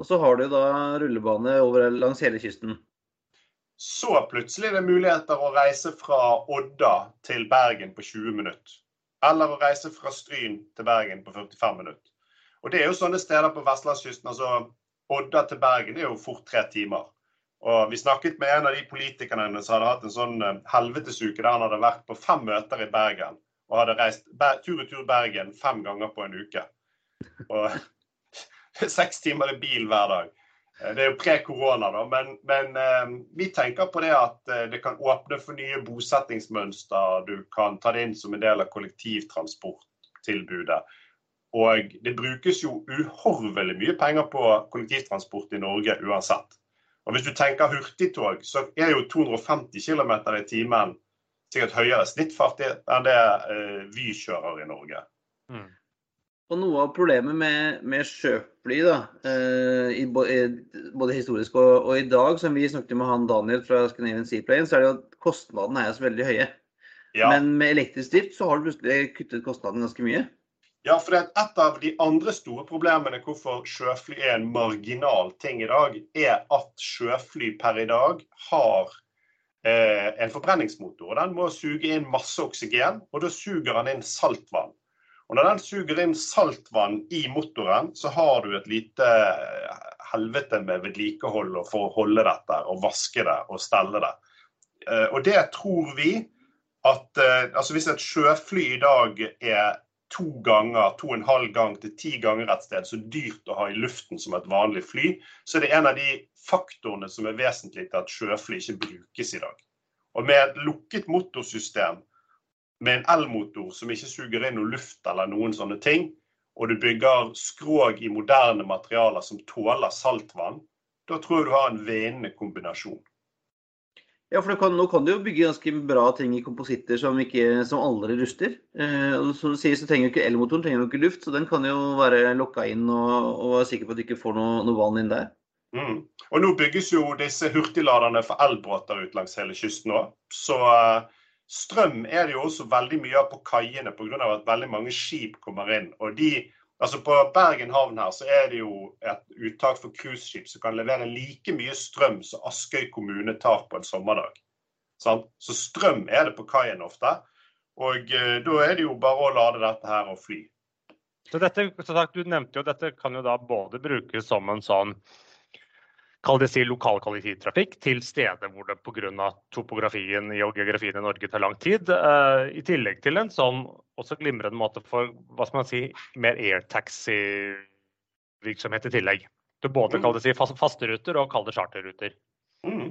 Og så har du da rullebane over langs hele kysten. Så plutselig er det muligheter å reise fra Odda til Bergen på 20 minutter. Eller å reise fra Stryn til Bergen på 45 minutter. Og det er jo sånne steder på vestlandskysten. altså Odda til Bergen er jo fort tre timer. Og Vi snakket med en av de politikerne som hadde hatt en sånn eh, helvetesuke der han hadde vært på fem møter i Bergen. Og hadde reist tur-retur Bergen fem ganger på en uke. Og Seks timer i bil hver dag. Eh, Det er jo pre-korona, da, men, men eh, vi tenker på det at eh, det kan åpne for nye bosettingsmønster. Du kan ta det inn som en del av kollektivtransporttilbudet. og det brukes jo uhorvelig mye penger på kollektivtransport i Norge uansett. Og Hvis du tenker hurtigtog, så er jo 250 km i timen sikkert høyere snittfart enn det vi Vy kjører i Norge. Mm. Og Noe av problemet med, med sjøfly, da, eh, i, både historisk og, og, i dag, som vi snakket med han Daniel fra Scandinavian Seaplane, så er det jo at kostnadene er så veldig høye. Ja. Men med elektrisk drift så har du plutselig kuttet kostnadene ganske mye. Ja, for Et av de andre store problemene hvorfor sjøfly er en marginal ting i dag, er at sjøfly per i dag har eh, en forbrenningsmotor. og Den må suge inn masse oksygen, og da suger den inn saltvann. Og Når den suger inn saltvann i motoren, så har du et lite eh, helvete med vedlikehold for å holde dette og vaske det og stelle det. Eh, og det tror vi at eh, altså Hvis et sjøfly i dag er to ganger, to og en halv gang til ti ganger et sted så dyrt å ha i luften som et vanlig fly, så er det en av de faktorene som er vesentlig til at sjøfly ikke brukes i dag. Og med et lukket motorsystem med en elmotor som ikke suger inn noe luft eller noen sånne ting, og du bygger skrog i moderne materialer som tåler saltvann, da tror jeg du har en vinnende kombinasjon. Ja, for kan, Nå kan du jo bygge ganske bra ting i kompositter som, ikke, som aldri ruster. Eh, og Som du sier, så trenger jo ikke elmotoren trenger jo ikke luft, så den kan jo være lokka inn og, og være sikker på at du ikke får noe, noe vann inn der. Mm. Og Nå bygges jo disse hurtigladerne for elbåter ut langs hele kysten òg. Så uh, strøm er det jo også veldig mye av på kaiene pga. at veldig mange skip kommer inn. og de Altså På Bergen havn her så er det jo et uttak for cruiseskip som kan levere like mye strøm som Askøy kommune tar på en sommerdag. Så strøm er det på kaien ofte. Og eh, da er det jo bare å lade dette her og fly. Så dette, så sagt, Du nevnte jo dette kan jo da både brukes som en sånn kall det si lokal kollektivtrafikk til steder hvor det pga. topografien og geografien i Norge tar lang tid. Uh, I tillegg til en sånn også glimrende måte for hva skal man si, mer airtaxi-virksomhet i tillegg. Du både mm. kall det si faste ruter og kall det charterruter. Mm.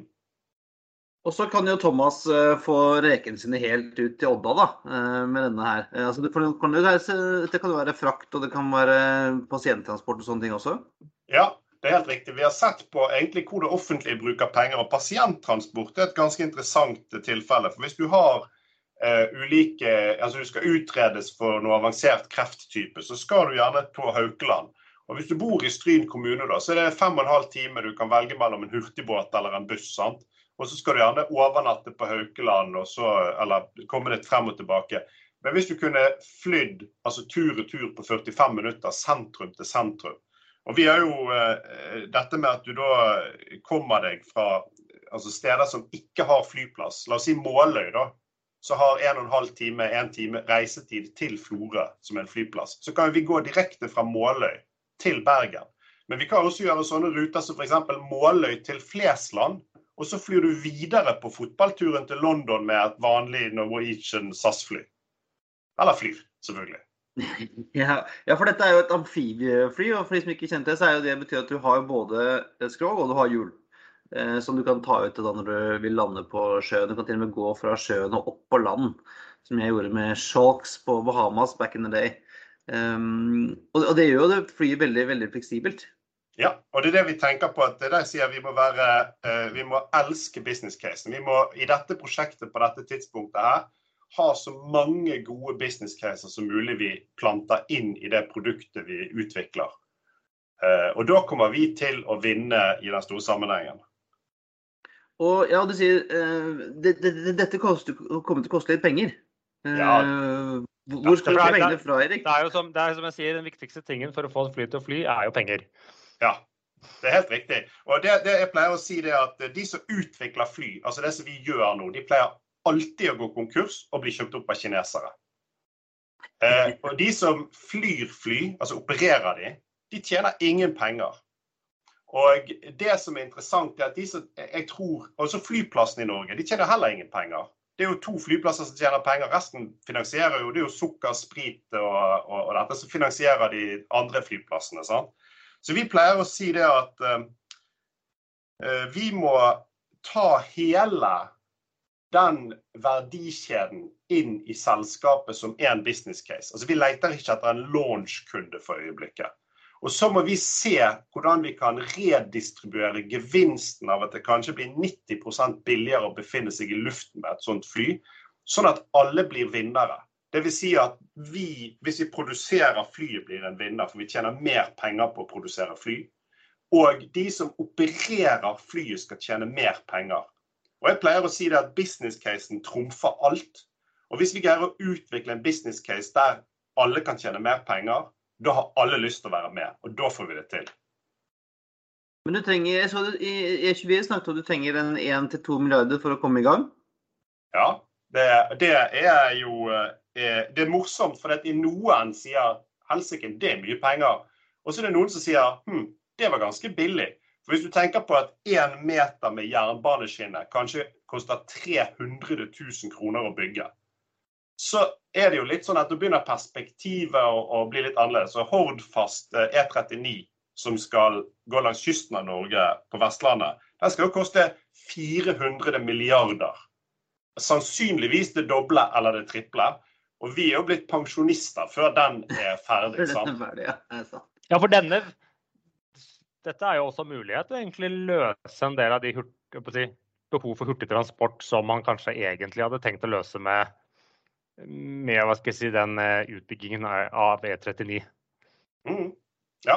Og så kan jo Thomas uh, få rekene sine helt ut til Odda da, uh, med denne her. Altså, det, kan jo det kan jo være frakt og det kan være pasienttransport og sånne ting også? Ja, det er helt riktig. Vi har sett på egentlig hvor det offentlige bruker penger. og Pasienttransport er et ganske interessant tilfelle. For Hvis du har uh, ulike, altså du skal utredes for noe avansert krefttype, så skal du gjerne på Haukeland. Og Hvis du bor i Stryn kommune, da, så er det fem og en halv time du kan velge mellom en hurtigbåt eller en buss. sant? Og så skal du gjerne overnatte på Haukeland, og så, eller komme deg frem og tilbake. Men hvis du kunne flydd altså tur og tur på 45 minutter, sentrum til sentrum, og vi har jo eh, dette med at du da kommer deg fra altså steder som ikke har flyplass. La oss si Måløy, da. Så har en og en halv time, en time reisetid til Florø, som er en flyplass. Så kan vi gå direkte fra Måløy til Bergen. Men vi kan også gjøre sånne ruter som f.eks. Måløy til Flesland. Og så flyr du videre på fotballturen til London med et vanlig Norwegian SAS-fly. Eller flyr, selvfølgelig. Ja, ja, for dette er jo et amfibiefly, og for de som ikke kjente det, så er jo det betyr at du har både skrog og du har hjul. Eh, som du kan ta ut da når du vil lande på sjøen. Du kan til og med gå fra sjøen og opp på land, som jeg gjorde med Shalks på Bahamas back in the day. Um, og, og, det gjør jo det flyet veldig, veldig fleksibelt. Ja, og det er det vi tenker på. at det der sier Vi må være, uh, vi må elske business casen. Vi må i dette prosjektet på dette tidspunktet her ha så mange gode business caser som mulig vi planter inn i det produktet vi utvikler. Eh, og da kommer vi til å vinne i den store sammenhengen. Og ja, du sier uh, det, det, dette koster, kommer til å koste litt penger. Uh, ja. Hvor skal du få pengene fra, Erik? Det er jo som, det er som jeg sier, Den viktigste tingen for å få et fly til å fly, er jo penger. Ja, det er helt riktig. Og det, det, jeg pleier å si det at De som utvikler fly, altså det som vi gjør nå, de pleier alltid å gå konkurs og bli kjøpt opp av kinesere. Eh, og de som flyr fly, altså opererer de, de tjener ingen penger. Og det som er interessant, er at de som jeg tror, Altså flyplassene i Norge, de tjener heller ingen penger. Det er jo to flyplasser som tjener penger. Resten finansierer jo det er jo sukker, sprit og, og, og dette som finansierer de andre flyplassene. sant? Så vi pleier å si det at eh, vi må ta hele den verdikjeden inn i selskapet som er en business case. Altså Vi leter ikke etter en launch-kunde for øyeblikket. Og så må vi se hvordan vi kan redistribuere gevinsten av at det kanskje blir 90% billigere å befinne seg i luften med et sånt fly, sånn at alle blir vinnere. Dvs. Si at vi, hvis vi produserer flyet, blir en vinner, for vi tjener mer penger på å produsere fly. Og de som opererer flyet, skal tjene mer penger. Og jeg pleier å si det at business-casen trumfer alt. Og hvis vi greier å utvikle en business case der alle kan tjene mer penger, da har alle lyst til å være med. Og da får vi det til. Men du trenger, jeg så I E24 snakket om at du trenger en 1-2 milliarder for å komme i gang? Ja, det, det er jo eh, Eh, det er morsomt, for at noen sier helsike, det er mye penger. Og så er det noen som sier hm, det var ganske billig. For Hvis du tenker på at én meter med jernbaneskinne kanskje koster 300 000 kroner å bygge, så er det jo litt sånn at da begynner perspektivet å, å bli litt annerledes. Så Hordfast E39, eh, e som skal gå langs kysten av Norge på Vestlandet, den skal jo koste 400 milliarder. Sannsynligvis det doble eller det triple. Og vi er jo blitt pensjonister før den er ferdig. sant? ja, for denne Dette er jo også mulighet til å egentlig løse en del av de si, behov for hurtig transport som man kanskje egentlig hadde tenkt å løse med, med hva skal jeg si, den eh, utbyggingen av E39. Mm. Ja,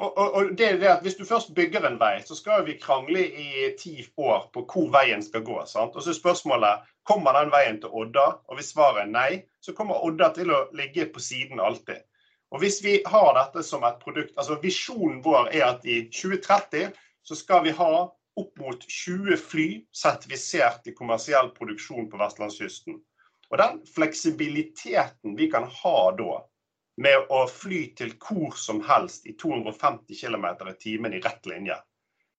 og, og, og, det er det at Hvis du først bygger en vei, så skal vi krangle i ti år på hvor veien skal gå. sant? Og så er spørsmålet kommer den veien til Odda. Og hvis svaret er nei, så kommer Odda til å ligge på siden alltid. Og hvis vi har dette som et produkt, altså Visjonen vår er at i 2030 så skal vi ha opp mot 20 fly sertifisert i kommersiell produksjon på vestlandskysten. Og den fleksibiliteten vi kan ha da, med å fly til hvor som helst i 250 km i timen i rett linje.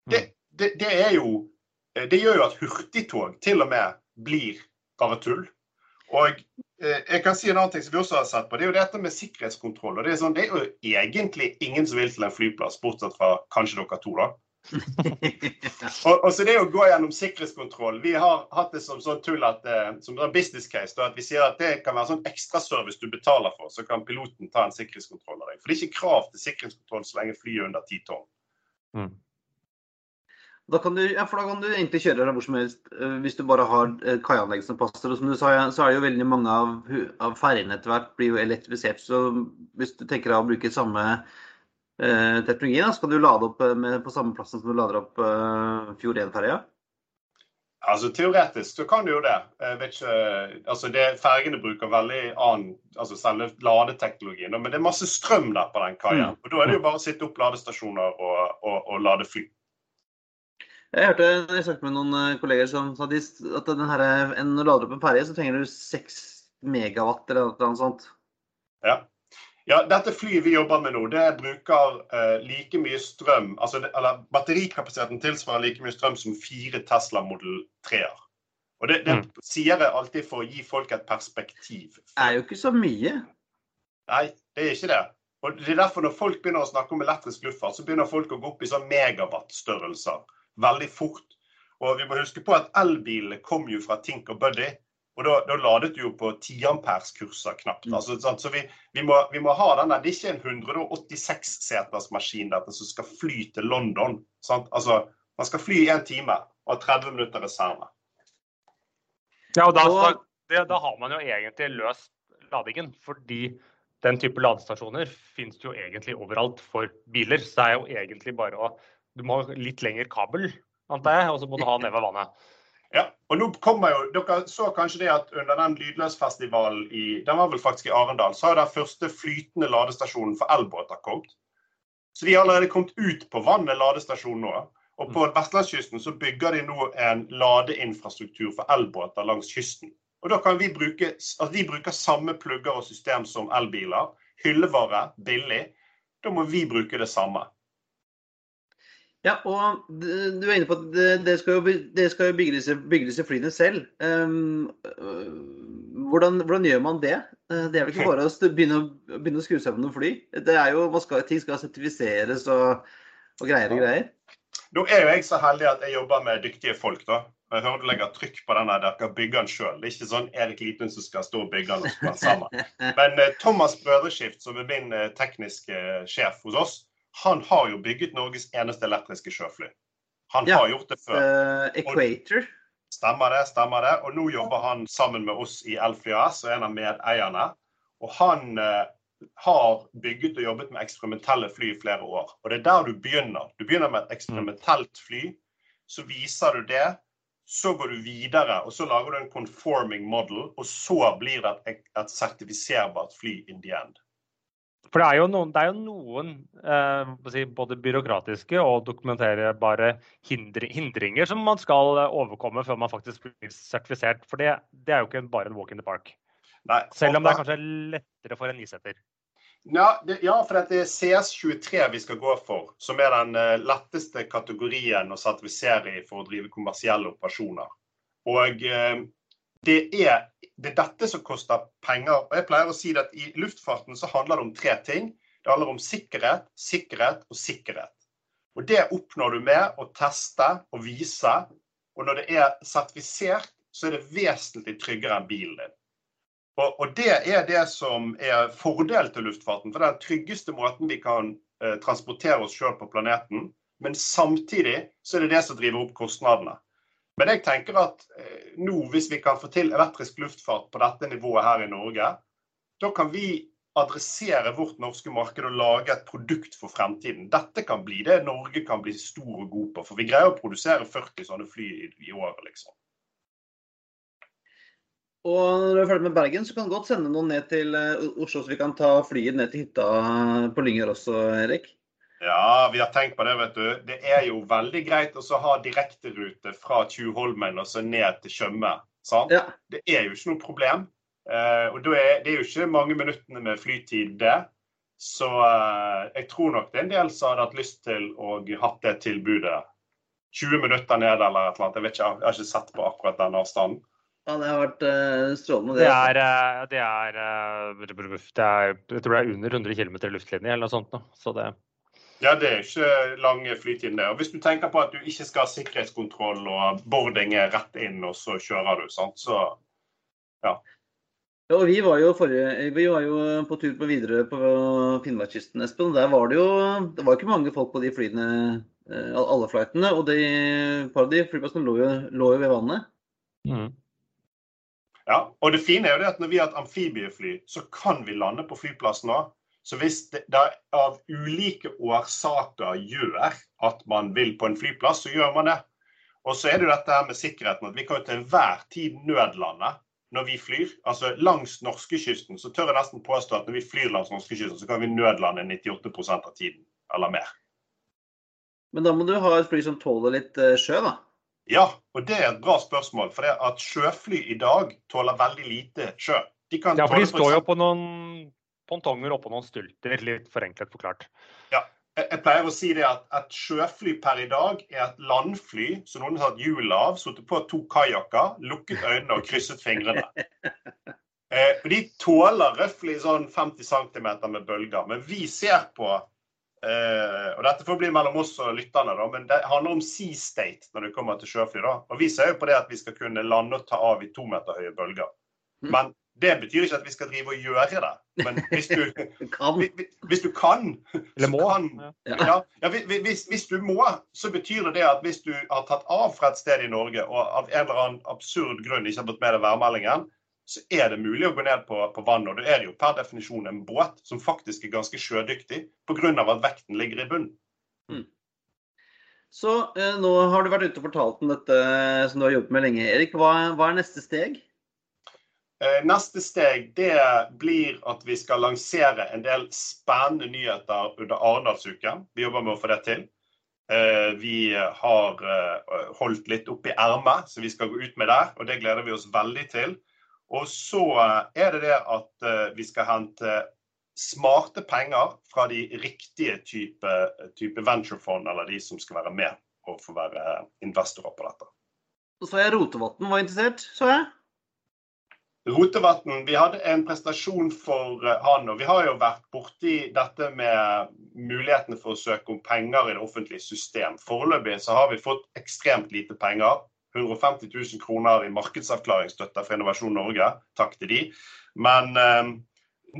Det, mm. det, det, er jo Det gjør jo at hurtigtog til og med blir bare tull. Og eh, jeg kan si en annen ting som vi også har sett på, det er jo dette med sikkerhetskontroll. og Det er, sånn, det er jo egentlig ingen som vil til en flyplass, bortsett fra kanskje dere to, da og, og, så det å gå gjennom sikkerhetskontroll Vi har hatt det som sånn tull at, eh, som en business case. Da, at vi sier at det kan være sånn ekstraservice du betaler for, så kan piloten ta en sikkerhetskontroll av deg. For det er ikke krav til sikkerhetskontroll så lenge flyet er under ti tonn. Mm. Da kan, du, ja, da kan du egentlig kjøre hvor som helst eh, hvis du bare har eh, kaianlegg som passer. Og som du sa, så er det jo veldig mange av, av ferjene etter hvert blir jo elektrifisert. Så hvis du tenker deg å bruke samme eh, teknologi, da, kan du lade opp med, på samme plassen som du lader opp eh, Fjord 1-ferja? Altså, Teoretisk så kan du jo det. Jeg vet ikke, altså det Fergene bruker veldig annen altså selve ladeteknologien. Men det er masse strøm der på den kaia. Mm. Og Da er det jo bare å sitte opp ladestasjoner og, og, og lade fly. Jeg hørte jeg snakket med noen eh, kolleger som sa at her, når du lader opp en ferje, så trenger du 6 megawatt eller noe sånt. Ja. ja. dette flyet vi jobber med nå, det bruker uh, like mye strøm altså det, eller Batterikapasiteten tilsvarer like mye strøm som fire Tesla Model 3-er. Og det, det mm. sier jeg alltid for å gi folk et perspektiv. Det er jo ikke så mye. Nei, det er ikke det. Og det er derfor Når folk begynner å snakke om elektrisk luftfart, så begynner folk å gå opp i sånn megawatt-størrelser veldig fort. Og vi må huske på at elbilene kom jo fra Tinker Buddy. Og da, da ladet du jo på 10-amperes-kurser knapt. Mm. Altså, så vi, vi, må, vi, må, ha den der. Det er ikke en 186-seters maskin dette som skal fly til London. Sant? Altså, man skal fly i én time og ha 30 minutter reserve. Ja, og da, det, da, har man jo egentlig løst ladingen. Fordi den type ladestasjoner finnes jo egentlig overalt for biler. Så det er jo egentlig bare å du må ha litt lengre kabel, antar jeg, og så må du ha ned ved vannet. Ja, og nå kommer jo, Dere så kanskje det at under den Lydløsfestivalen i den var vel faktisk i Arendal, så har den første flytende ladestasjonen for elbåter kommet. Så de har allerede kommet ut på vannet ladestasjon nå. Og på mm. vestlandskysten så bygger de nå en ladeinfrastruktur for elbåter langs kysten. Og da kan vi bruke, altså De bruker samme plugger og system som elbiler. Hyllevare, billig. Da må vi bruke det samme. Ja, og du er inne på at det skal jo, det skal jo bygge, disse, bygge, disse, flyene selv. Um, hvordan, hvordan, gjør man det? Eh, det er vel ikke bare å begynne, begynne å skru sammen noen fly? Det er jo, skal, Ting skal sertifiseres og, og greier og greier. Nå er jo jeg så heldig at jeg jobber med dyktige folk. da. Jeg hører du legger trykk på den. der, Dere bygger den sjøl. Det er ikke sånn Erik Litun som skal stå og bygge den og sammen. Men eh, Thomas Brødreskift, som er min eh, tekniske eh, sjef hos oss, han har jo bygget Norges eneste elektriske sjøfly. Han Ja. har gjort det før. Uh, Equator. Stemmer det, stemmer det. Og nå jobber han sammen med oss i Elfly AS og en av medeierne. Og han uh, har bygget og jobbet med eksperimentelle fly i flere år. Og det er der du begynner. Du begynner med et eksperimentelt fly. Så viser du det. Så går du videre, og så lager du en conforming model. Og så blir det et, et sertifiserbart fly in the end. For det er jo noen, det er jo noen eh, si, både byråkratiske og dokumenterbare hindri, hindringer som man skal eh, overkomme før man faktisk blir sertifisert. For det, det er jo ikke bare en walk in the park. Nei, Selv om det er kanskje lettere for en isetter. Ja, det, ja, for det er CS23 vi skal gå for, som er den eh, letteste kategorien å sertifisere i for å drive kommersielle operasjoner. Og eh, det, er, det er dette som koster penger. Og jeg pleier å si at i luftfarten så handler det om tre ting. Det handler om sikkerhet, sikkerhet og sikkerhet. Og det oppnår du med å teste og vise. Og når det er sertifisert, så er det vesentlig tryggere enn bilen din. Og, og det er det som er fordelen til luftfarten. For det er den tryggeste måten vi kan eh, transportere oss sjøl på planeten. Men samtidig så er det det som driver opp kostnadene. Men jeg tenker at eh, nå, hvis vi kan få til elektrisk luftfart på dette nivået her i Norge, da kan vi adressere vårt norske marked og lage et produkt for fremtiden. Dette kan bli det Norge kan bli stor og god på. For vi greier å produsere 40 sånne fly i, i året, liksom. Og når du er ferdig med Bergen, så kan du godt sende noen ned til eh, Oslo, så vi kan ta flyet ned til hytta på Lyngør også, Erik. Ja, vi har tenkt på det, vet du. Det er jo veldig greit å så ha direkterute fra Tjuvholmen og så ned til Tjøme. Sant? Ja. Det er jo ikke noe problem. Uh, og er, det er jo ikke mange minuttene med flytid, det. Så uh, jeg tror nok det er en del som hadde hatt lyst til å hatt det tilbudet. 20 minutter ned eller et eller annet. Jeg vet ikke, jeg har ikke sett på akkurat den avstanden. ja, det har vært uh, strålende. Det er, eh, det er, det er Jeg tror det er under 100 km luftlinje eller noe sånt. nå. Så det, Ja, det er ikke lang flytiden, det. Og hvis du tenker på at du ikke skal ha sikkerhetskontroll og boarding er rett inn, og så kjører du, sant, så Ja, og vi var jo, forrige, vi var jo på tur på Widerøe på Finnmarkskysten, Espen. Der var det jo det var ikke mange folk på de flyene, eh, alle flightene. Og de, et par av de flyplassene lå jo, lå jo ved vannet. mm. Ja, og det fine er jo det at når vi har et amfibiefly, så kan vi lande på flyplassen òg. Så hvis det, av ulike årsaker gjør at man vil på en flyplass, så gjør man det. Og så er det jo dette her med sikkerheten, at vi kan jo til enhver tid nødlande når vi flyr. Altså langs norskekysten så tør jeg nesten påstå at når vi flyr langs norskekysten, så kan vi nødlande 98% av tiden, eller mer. Men da må du ha et fly som tåler litt eh, sjø, da. Ja, og det er et bra spørsmål. For det at sjøfly i dag tåler veldig lite sjø. De kan Ja, for de står jo på noen pontonger oppå noen stulter, litt forenklet forklart. Ja. jeg pleier å si det at et sjøfly per i dag er et landfly som noen har hatt hjul av, satt på to kajakker, lukket øynene og krysset fingrene. Eh, og de tåler røftlig sånn 50 cm med bølger. Men vi ser på eh, Og dette får bli mellom oss og lytterne, da, men det handler om sea state når det kommer til sjøfly. da. Og vi ser jo på det at vi skal kunne lande og ta av i to meter høye bølger. Mm. Men det betyr ikke at vi skal drive og gjøre det. Men hvis du, Kan. hvis- du kan, Eller må. kan Ja. Ja. hvis- hvis, du må, så betyr det det at hvis du har tatt av fra et sted i Norge og av en eller annen absurd grunn ikke har fått med deg værmeldingen, så er det mulig å gå ned på, på vannet. Og da er det jo per definisjon en båt som faktisk er ganske sjødyktig pga. at vekten ligger i bunnen. Så eh, nå har du vært ute og fortalt om dette som du har jobbet med lenge, Erik. Hva, hva er neste steg? Eh, Neste steg det blir at vi skal lansere en del spennende nyheter under Arendalsuken. Vi jobber med å få det til. Eh, Vi har eh, holdt litt opp i ermet, så vi skal gå ut med det. Og det gleder vi oss veldig til. Og så er det det at vi skal hente smarte penger fra de riktige type, type venturefond, eller de som skal være med og få være investorer på dette. Så så jeg Rotevatn var interessert, så jeg. Rotevatn, vi hadde en prestasjon for eh, han, og vi har jo vært borti dette med mulighetene for å søke om penger i det offentlige system. Foreløpig så har vi fått ekstremt lite penger. 150 000 kroner i markedsavklaringsstøtte fra Innovasjon Norge. Takk til de. Men eh,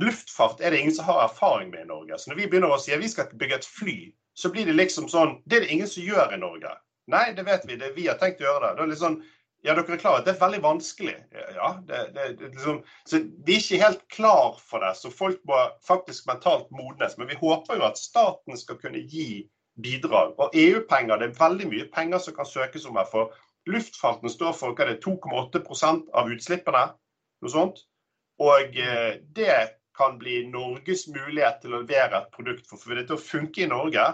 luftfart er det ingen som har erfaring med i Norge. Så når vi begynner å si at vi skal bygge et fly, så blir det liksom sånn Det er det ingen som gjør i Norge. Nei, det vet vi. Det, vi har tenkt å gjøre det. Det er litt sånn ja, dere er klar det er veldig vanskelig. Ja, det, det, det, liksom, så Vi er ikke helt klar for det, så folk må faktisk mentalt modnes. Men vi håper jo at staten skal kunne gi bidrag. Og EU-penger, det er veldig mye penger som kan søkes om her. For luftfarten står for hva det er, 2,8% av utslippene. noe sånt. Og eh, det kan bli Norges mulighet til å levere et produkt. For for det til å funke i Norge,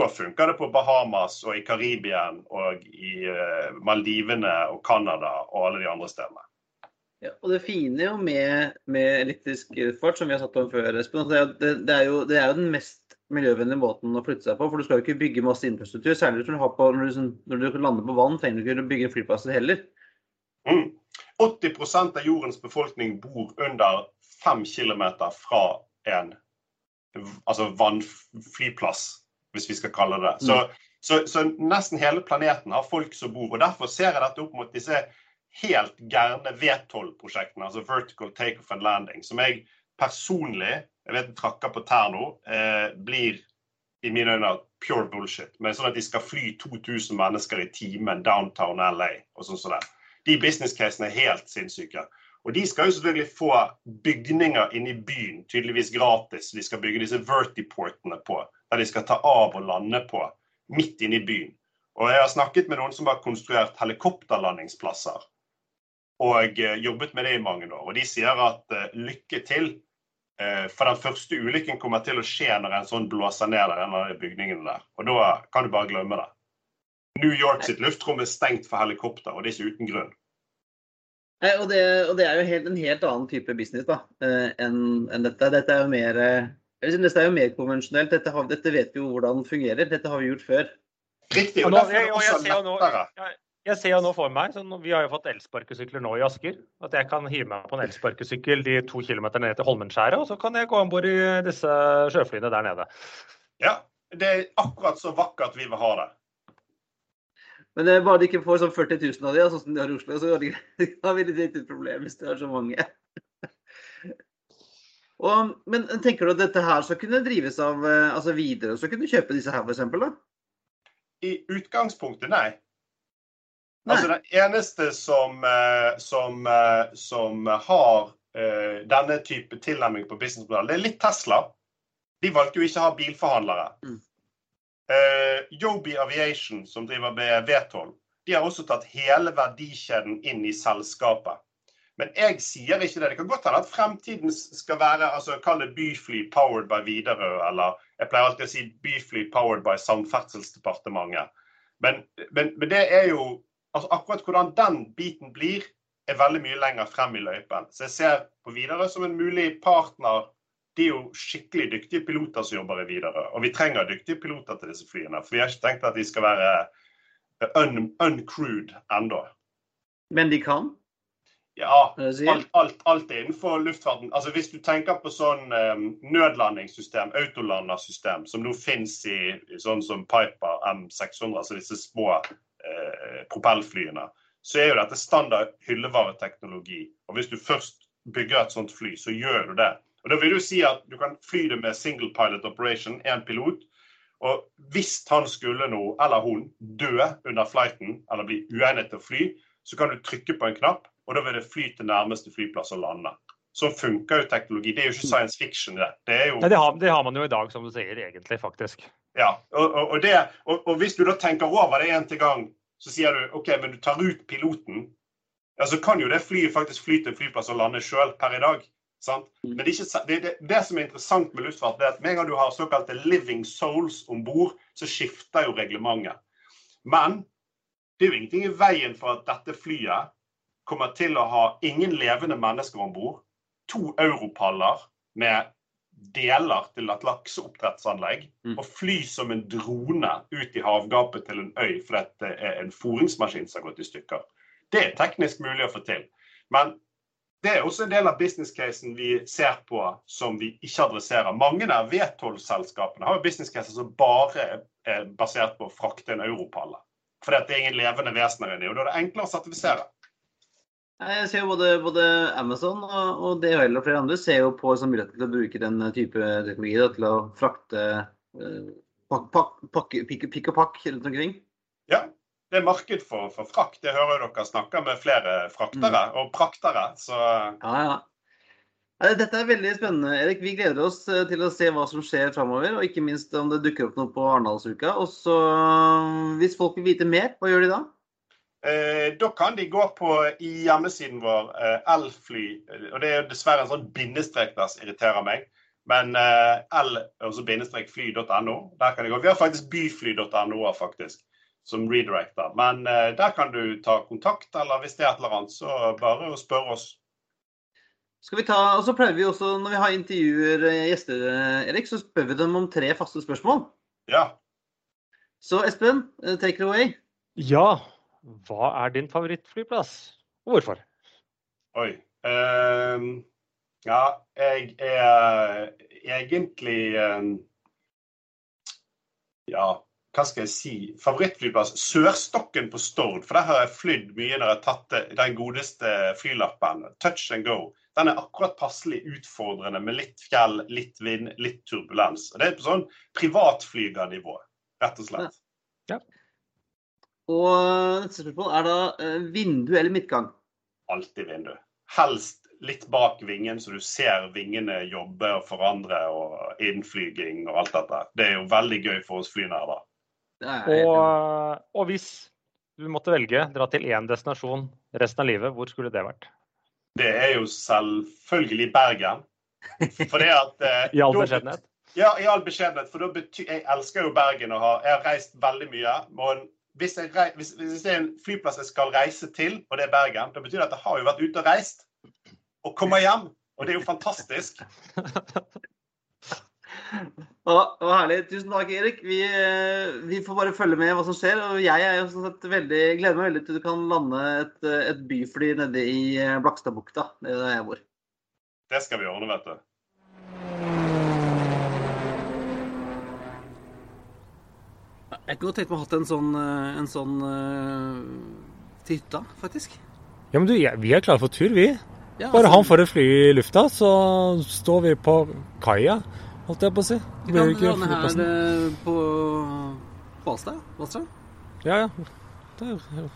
da funker det på Bahamas og i Karibien og i uh, Maldivene og Canada og alle de andre stedene. Ja, og Det fine jo med, med elektrisk fart, som vi har satt om før, Espen, det det, det, er jo, det er jo den mest miljøvennlige måten å flytte seg på. For du skal jo ikke bygge masse infrastruktur. Særlig når du, på, når du, når du lander på vann, trenger du ikke bygge flyplasser heller. Mm. 80% av jordens befolkning bor under 5 km fra en altså vannflyplass hvis vi skal kalle det det. Så, mm. så, så, nesten hele planeten har folk som bor. og Derfor ser jeg dette opp mot disse helt gærne V12-prosjektene, altså Vertical Takeoff and Landing, som jeg personlig jeg vet trakker på tær nå, eh, blir i mine øyne pure bullshit. Men sånn at de skal fly 2000 mennesker i timen downtown LA og sånn som det. De business casene er helt sinnssyke. Og de skal jo selvfølgelig få bygninger inne i byen, tydeligvis gratis. De skal bygge disse vertiportene på der de skal ta av og lande på, midt inne i byen. Og jeg har snakket med noen som har konstruert helikopterlandingsplasser. Og eh, jobbet med det i mange år. Og de sier at uh, lykke til. Uh, for den første ulykken kommer til å skje når en sånn blåser ned en av bygningene der. Og da kan du bare glemme det. New York sitt luftrom er stengt for helikopter, og det er ikke uten grunn. Og, det, og det, er jo helt, en helt annen type business da, enn en dette. Dette er jo mer dette er jo mer konvensjonelt. Dette, har, dette, vet vi jo hvordan det fungerer. Dette har vi gjort før. Riktig. og, og, jeg, og jeg, ser nå, jeg, jeg, ser jo nå for meg, så Vi har jo fått elsparkesykler nå i Asker. At jeg kan hive meg på en elsparkesykkel de to kilometerne ned til Holmenskjæret, og så kan jeg gå om bord i disse sjøflyene der nede. Ja, det er akkurat så vakkert vi vil ha det. Men det er bare de ikke får sånn 40 000 av de, sånn som de har i Oslo, så har vi litt problem hvis de har så mange. Og, men tenker du at dette her skal kunne drives av eh, altså videre, så kunne du kjøpe disse her f.eks.? I utgangspunktet, nei. nei. Altså Den eneste som, eh, som, eh, som har uh, denne type tilnærming på businessmodell, det er litt Tesla. De valgte jo ikke å ha bilforhandlere. Mm. Uh, Yobi Aviation, som driver med V12, de har også tatt hele verdikjeden inn i selskapet. Men jeg sier ikke det. Det kan godt hende at fremtiden skal være altså Kall det byfly powered by Widerøe, eller jeg pleier alltid å si byfly powered by Samferdselsdepartementet. Men, men, men, det er jo altså Akkurat hvordan den biten blir, er veldig mye lenger frem i løypen. Så jeg ser på Widerøe som en mulig partner. De er jo skikkelig dyktige piloter som jobber i Widerøe. Og vi trenger dyktige piloter til disse flyene. For vi har ikke tenkt at de skal være un uncrewed ennå. Men de kan? Ja, alt, alt, alt er innenfor luftfarten. Altså Hvis du tenker på sånn um, nødlandingssystem, autolandersystem, som nå finnes i, i, sånn som Piper M600, altså disse små uh, propellflyene, så er jo dette standard hyllevareteknologi. Og hvis du først bygger et sånt fly, så gjør du det. Og Da vil du si at du kan fly det med single pilot operation, én pilot. Og hvis han skulle nå, eller hun, dø under flighten, eller bli uegnet til å fly, så kan du trykke på en knapp og da vil det fly til nærmeste flyplass og lande. Så funker jo teknologi. Det er jo ikke science fiction. Det, det er jo... Nei, det, har, det har, man jo i dag, som du sier, egentlig, faktisk. Ja, og, og, og, det, og hvis du da tenker over det en til gang, så sier du OK, men du tar ut piloten. Ja, så kan jo det flyet faktisk fly til en flyplass og lande sjøl per i dag. Sant? Mm. Men det, ikke, det, det, som er interessant med luftfart, det er at med en gang du har såkalte living souls om bord, så skifter jo reglementet. Men det er jo ingenting i veien for at dette flyet kommer til å ha ingen levende mennesker om bord. To europaller med deler til et lakseoppdrettsanlegg. Mm. Og fly som en drone ut i havgapet til en øy fordi det er en foringsmaskin som har gått i stykker. Det er teknisk mulig å få til. Men det er også en del av business-casen vi ser på som vi ikke adresserer. Mange av V12-selskapene har jo business-caser som bare er basert på å frakte en europalle. fordi det er ingen levende vesener inni. Og da er det enklere å sertifisere. Jeg ser jo både, både Amazon og, og DHL og flere andre ser jo på som mulighet til å bruke den type teknologi da, til å frakte eh, pikk, pikk og pakk rundt omkring. Ja, det er marked for, for frakt. Det hører jo dere snakker med flere fraktere og praktere. Så Ja, ja. Dette er veldig spennende, Erik. Vi gleder oss eh, til å se hva som skjer framover. Og ikke minst om det dukker opp noe på Arendalsuka. Og så, hvis folk vil vite mer, hva gjør de da? Eh, da kan de gå på i hjemmesiden vår eh, Elfly. Og det er jo dessverre en sånn bindestrek der som irriterer meg. Men eh, L, altså bindestrek fly.no. Der kan de gå. Vi har faktisk byfly.no faktisk, som redirector. Men eh, der kan du ta kontakt, eller hvis det er et eller annet, så bare å spørre oss. Skal vi ta, og så pleier vi også, Når vi har intervjuer eh, gjester, eh, Erik, så spør vi dem om tre faste spørsmål. Ja. Så Espen, eh, take it away. Ja, hva er din favorittflyplass? Og hvorfor? Oi. Um, ja, jeg er egentlig um, Ja, hva skal jeg si? Favorittflyplass? Sørstokken på Stord. For der har jeg flydd mye når jeg har tatt den godeste flylappen. Touch and go. Den er akkurat passelig utfordrende med litt fjell, litt vind, litt turbulens. Og Det er på sånn privatflygernivå, rett og slett. Og neste spørsmål er da eh, vindu eller midtgang? alltid vindu. Helst litt bak vingen, så du ser vingene jobbe og forandre og innflyging og alt dette. Det er jo veldig gøy for oss flynerder. Er enig i. Og, og hvis du måtte velge dra til én destinasjon resten av livet, hvor skulle det vært? Det er jo selvfølgelig Bergen. For det at eh, I all beskjedenhet. Ja, i all beskjedenhet. For da betyr Jeg elsker jo Bergen og har Jeg har reist veldig mye. Men hvis, rei- hvis, hvis det er en flyplass jeg skal reise til, og det er Bergen, da betyr det at jeg har jo vært ute og reist. Og kommer hjem. Og det er jo fantastisk. Det var herlig. Tusen takk, Erik. Vi, eh, vi får bare følge med hva som skjer. Og jeg er jo sånn sett veldig, gleder meg veldig til du kan lande et, eh, et byfly nede i eh, Blakstadbukta. Er der jeg bor. Det skal vi ordne, vet du. Jeg kunne tenkt meg å ha hatt en sånn, eh, en sånn eh, til hytta, faktisk. Ja, men du, ja, vi er klare for tur, vi. Ja, Bare altså, han får et fly i lufta, så står vi på kaia, holdt jeg på å si. Vi kan lande her eh, på Hvalstad? Ja, ja. Det er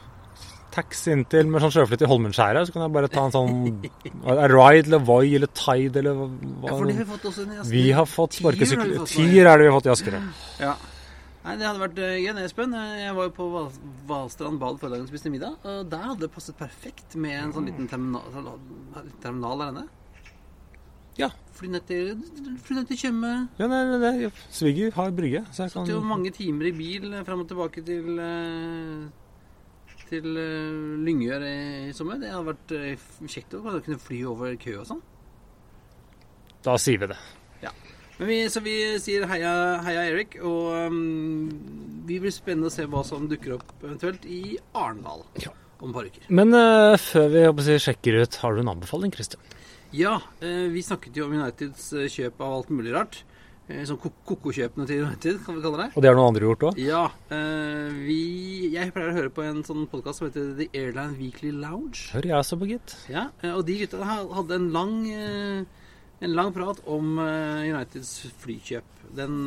taxi inn til med sånn sjøfly til Holmenskjæret, så kan jeg bare ta en sånn Ride eller Voi eller Tide eller hva. Ja, for det har vi fått også en i Asker. Vi har fått sparkesykler. Tier er det vi har fått i Asker. ja. Ja. Nei, det hadde vært uh, gøy, Espen. Eh, Jeg var jo på Val Valstrand bad forrige dag og spiste middag. Og der hadde det passet perfekt med en sånn liten terminal, terminal der inne. Ja. Fly ned til, fly ned til Tjøme. Ja, nei, nei, nei. Sviger har brygge, så jeg Satt jo mange timer i bil eh, fram og tilbake til eh, til eh, Lyngør i, i sommer. Det hadde vært eh, kjekt å kunne fly over kø og sånn. Da sier vi det. Men vi, så vi sier heia, heia Erik, og um, vi blir spennende å se hva som dukker opp eventuelt i Arendal Ja. om et par uker. Men uh, før vi jeg, sjekker ut, har du en anbefaling, Christian? Ja, uh, vi snakket jo om Uniteds eh, kjøp av alt mulig rart. Sånn ko- koko-kjøpene til United, kan vi kalle det. Og det har noen andre gjort òg? Ja, vi, jeg pleier å høre på en sånn podkast som heter The Airline Weekly Lounge. Hører jeg så på, gitt. Ja, og de gutta hadde en lang, en lang prat om eh, Uniteds flykjøp. Den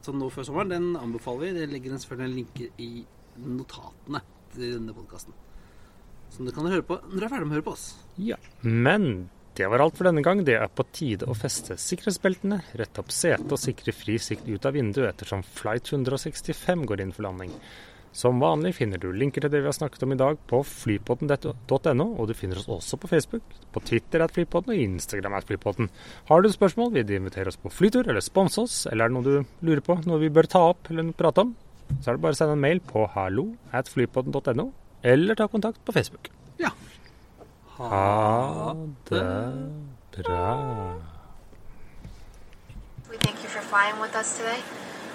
sånn nå før sommeren, den anbefaler vi. Det ligger en selvfølgelig en link i notatene til denne podkasten. Som dere kan høre på når dere er ferdig med å høre på oss. Ja. Men det var alt for denne gang. Det er på tide å feste sikkerhetsbeltene, rette opp setet og sikre fri sikt ut av vinduet ettersom flight 165 går inn for landing. Som vanlig finner du linker til det vi har snakket om i dag på flypodden.no, og du finner oss også på Facebook, på Twitter at flypodden og Instagram at flypodden. Har du spørsmål, vil du invitere oss på flytur eller sponse oss, eller er det noe du lurer på, noe vi bør ta opp eller prate om, så er det bare å sende en mail på hallo at flypodden.no, eller ta kontakt på Facebook. Ja. Ha det bra. We thank you for flying with us today.